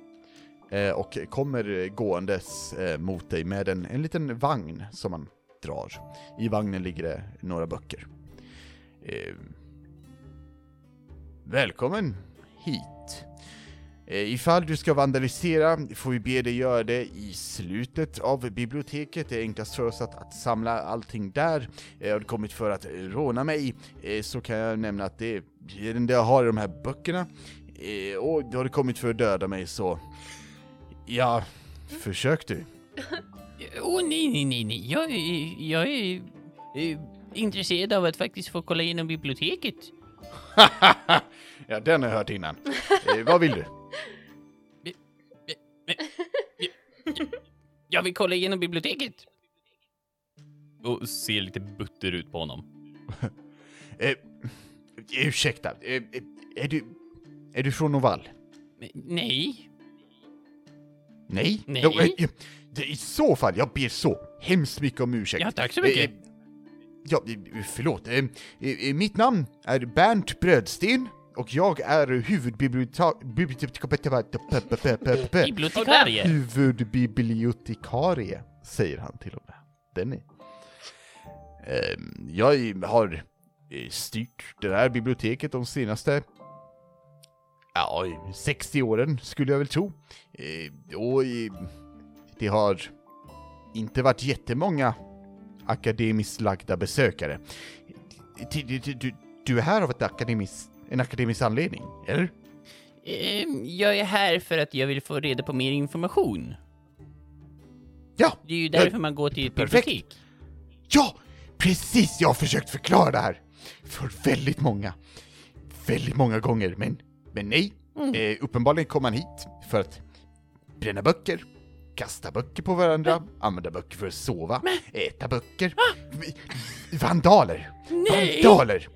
eh, och kommer gåendes eh, mot dig med en, en liten vagn som han drar. I vagnen ligger det några böcker. Eh, välkommen hit. Eh, Ifall du ska vandalisera får vi be dig göra det i slutet av biblioteket. Det är enklast för oss att, att samla allting där. Eh, Har du kommit för att råna mig eh, så kan jag nämna att det är det jag har i de här böckerna. Och har du kommit för att döda mig så... Ja, försök du.
Åh nej, nej, nej, nej. Jag, är- jag är eh, intresserad av att faktiskt få kolla igenom biblioteket.
ja, den har jag hört innan. Eh, vad vill du?
Jag vill kolla igenom biblioteket.
Och ser lite butter ut på honom.
Eh, ursäkta, eh, eh, är du... Är du från?
Men Nej.
Nej?
Nej.
Jo, eh, det- I så fall, jag ber så hemskt mycket om ursäkt.
Ja, tack så mycket.
Eh, ja, eh, förlåt. Eh, eh, mitt namn är Bernt Brödsten och jag är huvudbibliotekarie.
Bibliotekarie.
Huvudbibliotekarie, säger han till och med. Den är... Ehm, jag har eh, styrt det här biblioteket de senaste Ja, 60 åren skulle jag väl tro. Eh, och eh, det har inte varit jättemånga akademiskt lagda besökare. Du, du, du, du är här av ett akademis, en akademisk anledning, eller?
Eh, Jag är här för att jag vill få reda på mer information.
Ja,
Det är ju därför man går till ett
Perfekt.
bibliotek.
ja, precis! Jag har försökt förklara det här för väldigt många, väldigt många gånger, men, men nej. Eh, uppenbarligen kom han hit för att bränna böcker, kasta böcker på varandra, använda böcker för att sova, äta böcker. V- Vandaler!
Nej!
Vandaler!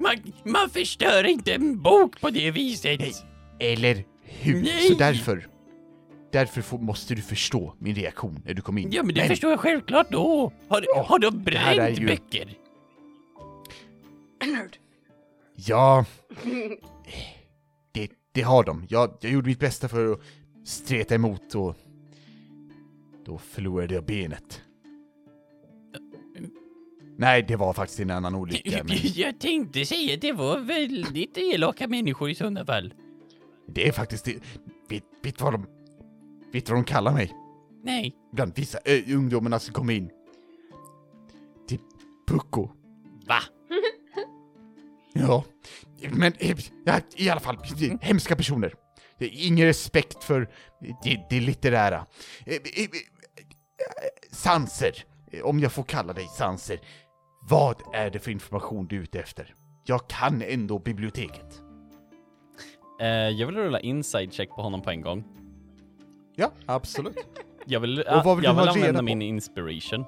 Man, man förstör inte en bok på det viset.
Nej. Eller hur?
Nej.
Så därför, därför får, måste du förstå min reaktion när du kom in.
Ja, men det förstår jag självklart då. Har,
Åh,
har de
det här är
bränt
ju-
böcker?
Ja, det, det har de. Jag, jag gjorde mitt bästa för att streta emot och då förlorade jag benet. Nej, det var faktiskt en annan olycka, men
Jag tänkte säga att det var väldigt elaka människor i sådana fall.
det är faktiskt det. Vet, vet vad de... Vet vad de kallar mig?
Nej.
Bland vissa ö, ungdomarna som kommer in. Till Pucko.
Va?
Ja, men eh, ja, i alla fall, hemska personer. Ingen respekt för det, det litterära. Eh, eh, eh, Sanser, eh, om jag får kalla dig Sanser. Vad är det för information du är ute efter? jag kan ändå biblioteket.
Eh, jag vill rulla inside check på honom på en gång.
Ja, absolut.
Jag vill,
Och vad vill
jag
du
vill
ha reda
använda
på?
min inspiration.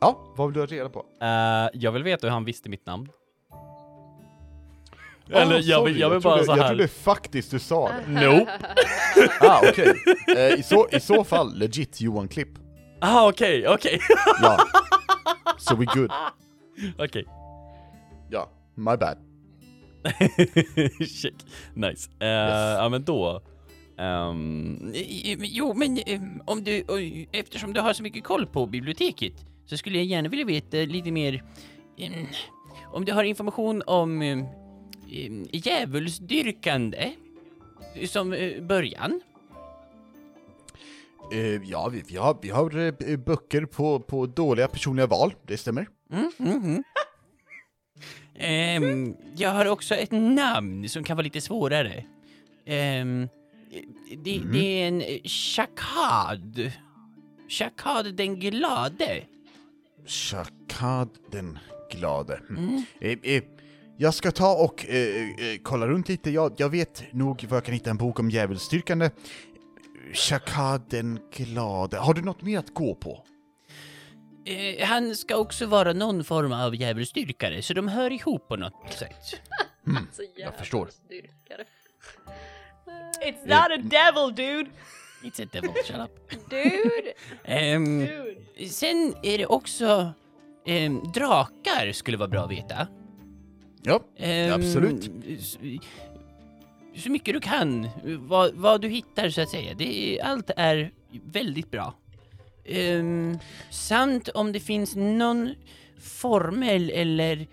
ja, vad vill du ha reda på?
Eh, jag vill veta hur han visste mitt namn. Eller
Ah,
jag vill, jag vill bara
trodde,
så
Jag trodde faktiskt du sa det.
Nope.
Ah, okej. Eh, i, så, I så fall, legit Johan Klipp.
Ah, okej, okej.
Ja. So we good.
Okej.
Ja, my bad.
Shit. Nice. Eh, Ja men då. ehm,
Jo, men eh, om du, eftersom du har så mycket koll på biblioteket så skulle jag gärna vilja veta lite mer eh, om du har information om eh, eh, djävulsdyrkande som eh, början.
Eh, ja, vi, vi har, vi har eh, böcker på, på dåliga personliga val, det stämmer.
Mm, mm, mm. Ehm, jag har också ett namn som kan vara lite svårare. Ehm, det, det är en eh, Shakad. Shakad den glade.
Shakad den glade. Mm. Eh, eh, jag ska ta och eh, kolla runt lite, jag, jag vet nog var jag kan hitta en bok om djävulsdyrkande. Shakad den glade, har du något mer att gå på?
Eh, han ska också vara någon form av djävulsdyrkare, så de hör ihop på något sätt.
Så
jag förstår.
It's not a devil dude!
It's a devil, shut up.
Dude!
Dude!
sen är det också ehm, drakar skulle vara bra att veta.
Ja,
Ehm,
absolut.
Så mycket du kan, vad, vad du hittar så att säga. Det allt är väldigt bra. Um, samt om det finns någon formel eller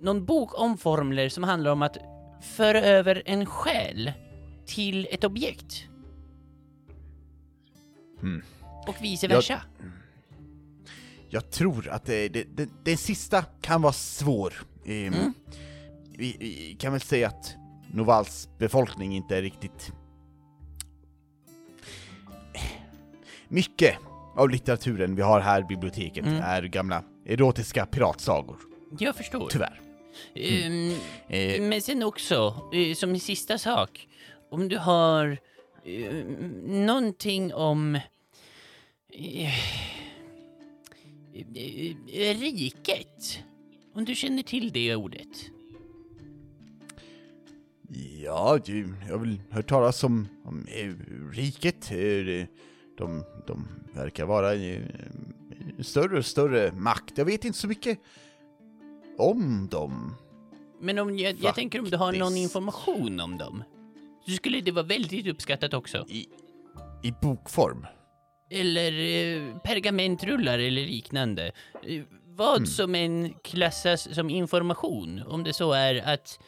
någon bok om formler som handlar om att föra över en själ till ett objekt.
Hmm.
Och vice
Jag-
versa.
Jag tror att det, det, det, den sista kan vara svår. Ehm,
Mm.
vi, vi kan väl säga att Novals befolkning inte riktigt... Mycket av litteraturen vi har här i biblioteket
Mm.
är gamla erotiska piratsagor,
Jag förstår.
tyvärr.
Ehm,
Eh,
Men sen också, eh, som en sista sak, om du har eh, någonting om riket. Om du känner till det ordet.
Ja, jag väl hört talas om, om eh, riket. Eh, de, de verkar vara eh, större och större makt. Jag vet inte så mycket om dem.
Men om jag, jag tänker om du har någon information om dem. Så skulle det vara väldigt uppskattat också.
I, i bokform.
Eller eh, pergamentrullar eller liknande. Vad
Mm.
som än klassas som information. Om det så är att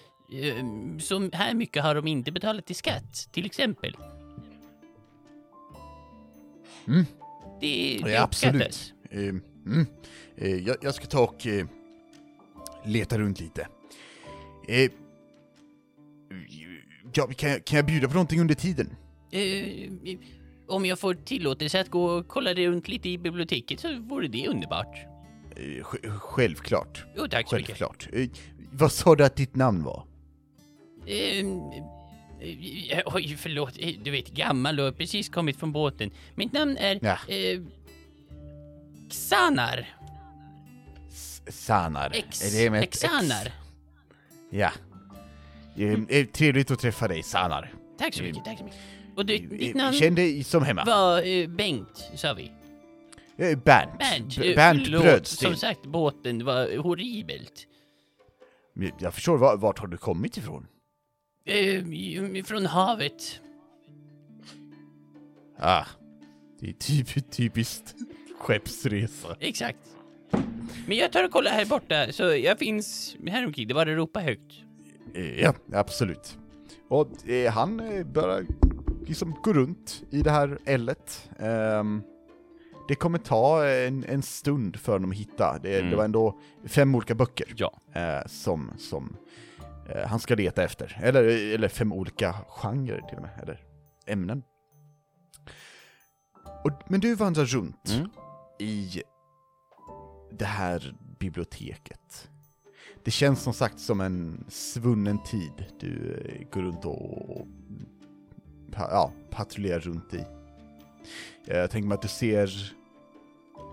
så här mycket har de inte betalat i skatt, till exempel.
Mm.
Det, det
Ja, absolut. Eh, mm. eh, jag, jag ska ta och eh, leta runt lite. Eh, ja, kan, jag, kan jag bjuda på någonting under tiden?
Eh, om jag får tillåtelse att gå och kolla runt lite i biblioteket så vore det underbart.
Eh, sj- självklart.
Jo, tack så mycket.
Självklart. Eh, vad sa du att ditt namn var?
Ehm, eh, oj, förlåt. Eh, Du vet, gammal och precis kommit från båten. Mitt namn är
Ja.
eh, Xanar.
S- Sanar.
Ex,
Är det med ett
Xanar.
X? Ja. Eh, eh, trevligt att träffa dig, Sanar.
Tack så mycket, tack så mycket. Och du, ditt
Eh,
namn
Känn dig som hemma.
var eh, Bengt, sa vi.
Bernt.
Bernt.
B- Bernt Brödsten.
Som sagt, båten var horribelt.
Jag förstår, var, vart har du kommit ifrån?
Eh, från havet.
Ah, det är typ, typiskt skeppsresa.
Exakt. Men jag tar och kollar här borta, så jag finns här omkring. Det var Europa högt.
Eh, Ja, absolut. Och eh, han eh, börjar liksom gå runt i det här ället. Ehm, det kommer ta en, en stund för dem att hitta. Det,
Mm.
det var ändå fem olika böcker
Ja.
eh, som, som eh, han ska leta efter. Eller, eller fem olika genrer till och med, eller ämnen. Och, men du vandrar runt
Mm.
i det här biblioteket. det känns som sagt som en svunnen tid du eh, går runt och ja, patrullerar runt i. Jag tänker mig att du ser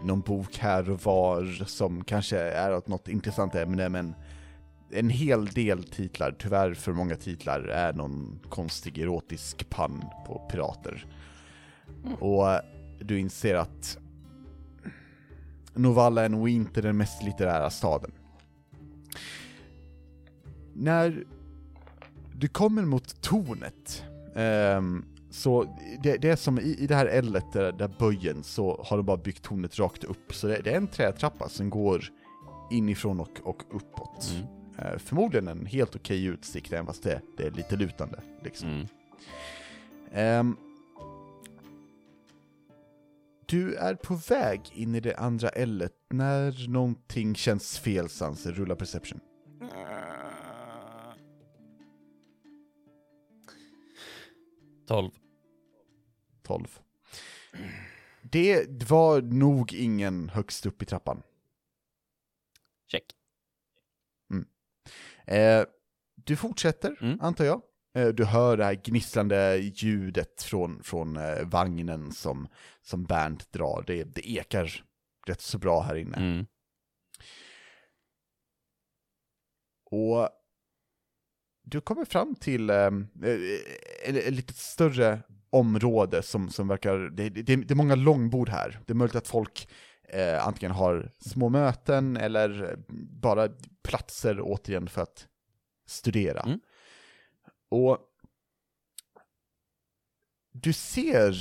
någon bok här och var som kanske är åt något intressant ämne, men en hel del titlar, tyvärr för många titlar, är någon konstig erotisk pann på pirater. Och eh, du inser att Novalla är nog inte den mest litterära staden. När du kommer mot tornet, ehm, så det, det är som i, i det här ället, där, där böjen, så har de bara byggt tornet rakt upp. Så det, det är en trätrappa som går inifrån och, och uppåt.
Mm.
Eh, förmodligen en helt okej utsikt, även fast det, det är lite lutande. Liksom.
Mm.
Ehm, du är på väg in i det andra ället när någonting känns fel, Sanse. Rulla perception.
Tolv.
12. Det var nog ingen högst upp i trappan.
Check.
Eh, du fortsätter,
Mm.
antar jag. Eh, du hör det här gnisslande ljudet från, från eh, vagnen som, som Bernt drar. Det, det ekar rätt så bra här inne.
Mm.
Och du kommer fram till eh, ett, lite större område som, som verkar, det, det, det är många långbord här. Det är möjligt att folk eh, antingen har små möten eller bara platser återigen för att studera.
Mm.
Och du ser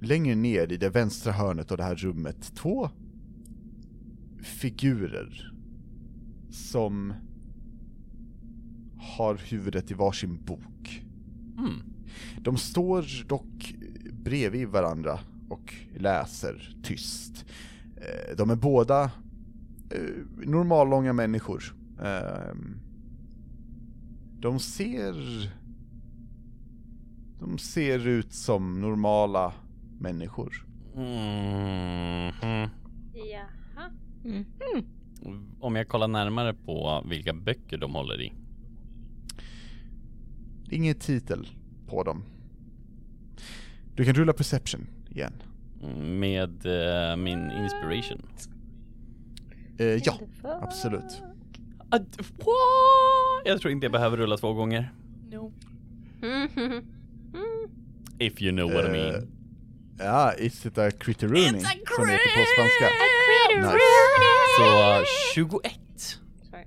längre ner i det vänstra hörnet av det här rummet två figurer som har huvudet i varsin bok.
Mm.
De står dock bredvid varandra och läser tyst. Eh, De är båda eh, normallånga människor. Ehm, De ser... De ser ut som normala människor.
Mhm.
Jaha.
Om jag kollar närmare på vilka böcker de håller i.
Det är ingen titel på dem. Du kan rulla perception igen.
Med eh, min inspiration.
Eh, ja, absolut.
What? Jag tror inte jag behöver rulla två gånger.
No.
If you know what I
Eh,
mean.
Ja, is it a critterooning? Som det heter på spanska. Nice.
Så eh, 21.
Sorry.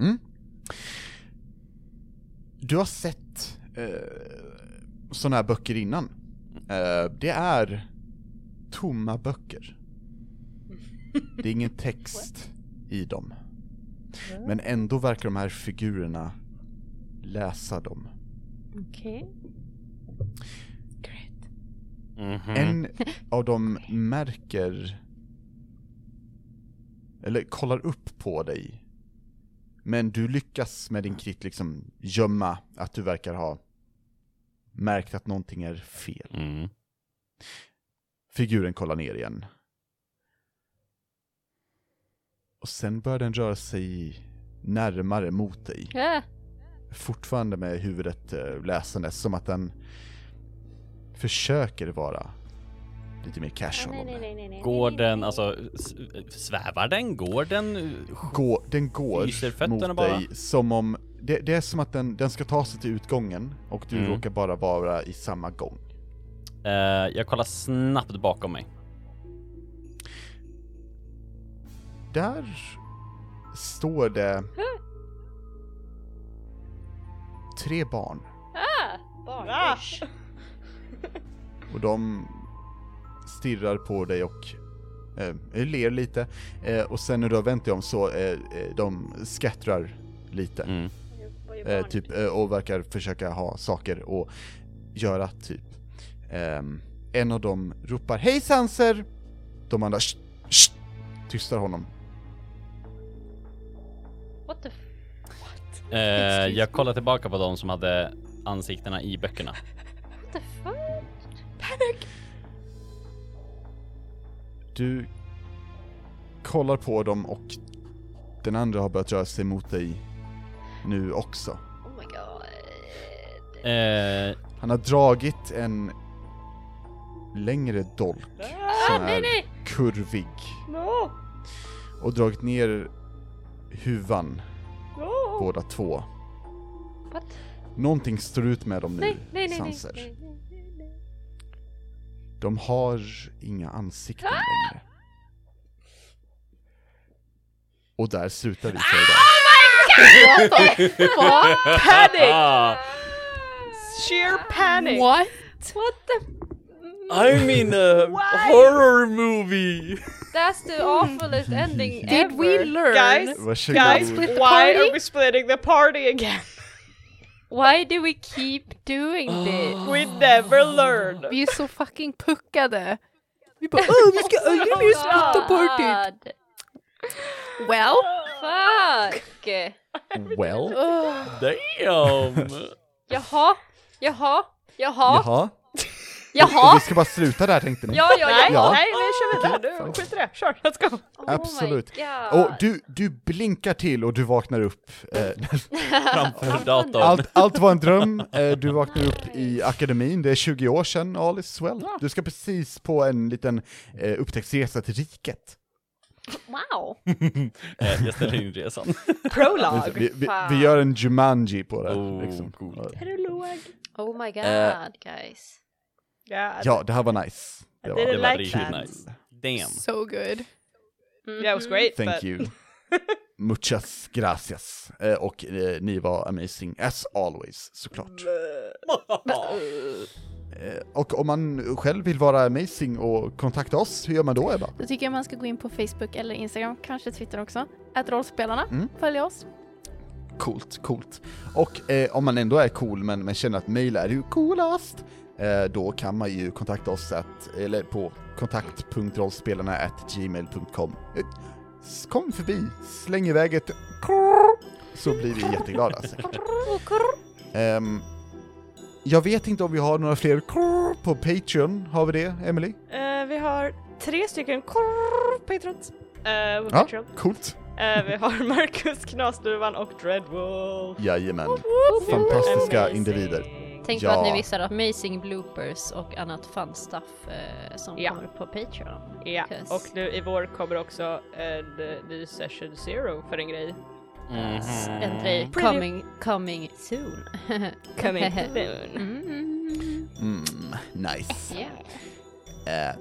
Mm. Du har sett eh, sådana här böcker innan. Eh, det är tomma böcker. Det är ingen text i dem. Men ändå verkar de här figurerna läsa dem.
Okej.
Mhm.
En av dem märker, eller kollar upp på dig. Men du lyckas med din krit liksom gömma att du verkar ha märkt att någonting är fel.
Mm.
Figuren kollar ner igen. Och sen börjar den röra sig närmare mot dig.
Ja.
Fortfarande med huvudet eh, läsandes, som att den försöker vara lite mer casual.
Nej,
om
nej,
det.
nej, nej, nej.
Går
nej, nej,
den, alltså svävar den? Går den?
Gå, den går
Lyser fötterna
mot
bara?
dig som om, det, det är som att den, den ska ta sig till utgången och du
Mm.
råkar bara vara i samma gång.
Eh, jag kollar snabbt bakom mig.
Där står det tre barn
Ah! Barn. Usch.
och de stirrar på dig och eh, ler lite eh, och sen när du har vänt dig om så eh, eh, de scattrar lite.
Mm.
Eh, typ, eh, och verkar försöka ha saker att göra, typ. Ehm, en av dem ropar Hej Sanser! De andra "Sht, sht", tystar honom.
What the f-
Eh, jag kollar tillbaka på de som hade ansiktena i böckerna.
what the fuck?
Du kollar på dem och den andra har börjat röra sig mot dig nu också.
Oh my god.
Eh,
Han har dragit en längre dolk som
nej,
är
nej.
kurvig
No!
och dragit ner huvan
No!
båda två.
What?
Någonting står ut med dem nu,
Nej, nej, nej, nej.
Sanser. De har inga ansikten
Ah!
längre. Och där slutar vi
Ah!
för idag.
What the fuck?
Panic! Sheer panic!
What?
What the?
I'm in a
Why?
horror movie!
That's the awfulest ending
Did
ever.
we learn?
Guys,
Varsågod.
Guys,
Split the
why
party?
are we splitting the party again?
Why do we keep doing this?
We never learn!
Vi är så fucking puckade. Vi bara åh vi ska öga ner splitta partyt.
God.
Well,
Fuck!
Well, damn!
Jaha, jaha, jaha,
Jaha,
jaha.
vi ska bara sluta där tänkte ni?
Ja, ja,
Nej,
ja.
nej, vi kör vidare. Du, skit i det. Kör, let's go!
Oh
Absolut. Och du, du blinkar till och du vaknar upp. Eh,
Framför datorn.
allt, allt var en dröm, eh, du vaknar upp i akademin, det är 20 år sedan, all is well. Du ska precis på en liten eh, upptäcktsresa till riket.
Wow.
Eh, jag ställer in resan.
Prologue!
Vi, vi, vi gör en Jumanji på det.
Oh,
liksom.
Prologue.
Oh my god,
Eh.
guys.
Yeah,
Ja, det här var nice. Det var,
Det var riktigt nice. Damn.
so good.
Yeah, it was great,
Thank
but
you. Muchas gracias. Eh, och eh, ni var amazing as always, såklart. Eh, och om man själv vill vara amazing och kontakta oss, hur gör man då Ebba?
Då tycker jag man ska gå in på Facebook eller Instagram, kanske Twitter också. Att rollspelarna,
Mm.
följ oss.
Coolt, coolt. Och eh, om man ändå är cool men, men känner att mail är ju coolast, då kan man ju kontakta oss att, eller på kontakt.rollspelarna at gmail.com. Eh, s- Kom förbi, släng iväg ett så blir vi jätteglada. Ehm, jag vet inte om vi har några fler på Patreon, har vi det, Emily?
Eh, vi har tre stycken patrons uh, på
Ja,
Patreon.
coolt.
Eh, vi har Marcus, Knasduvan och Dreadwolf.
Jajamän. Fantastiska individer.
Tänk på
Ja.
att ni missade amazing bloopers och annat fun stuff eh, som
Ja.
kommer på Patreon.
Ja, och nu i vår kommer också en eh, ny session zero för en grej.
Mhm.
En grej coming, coming soon.
Coming soon.
mm.
Mm, nice.
Yeah.
Eh,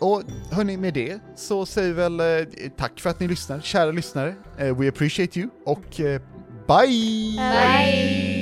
och hörni, med det så säger vi väl eh, tack för att ni lyssnar, kära lyssnare. Eh, we appreciate you och eh, bye!
Bye!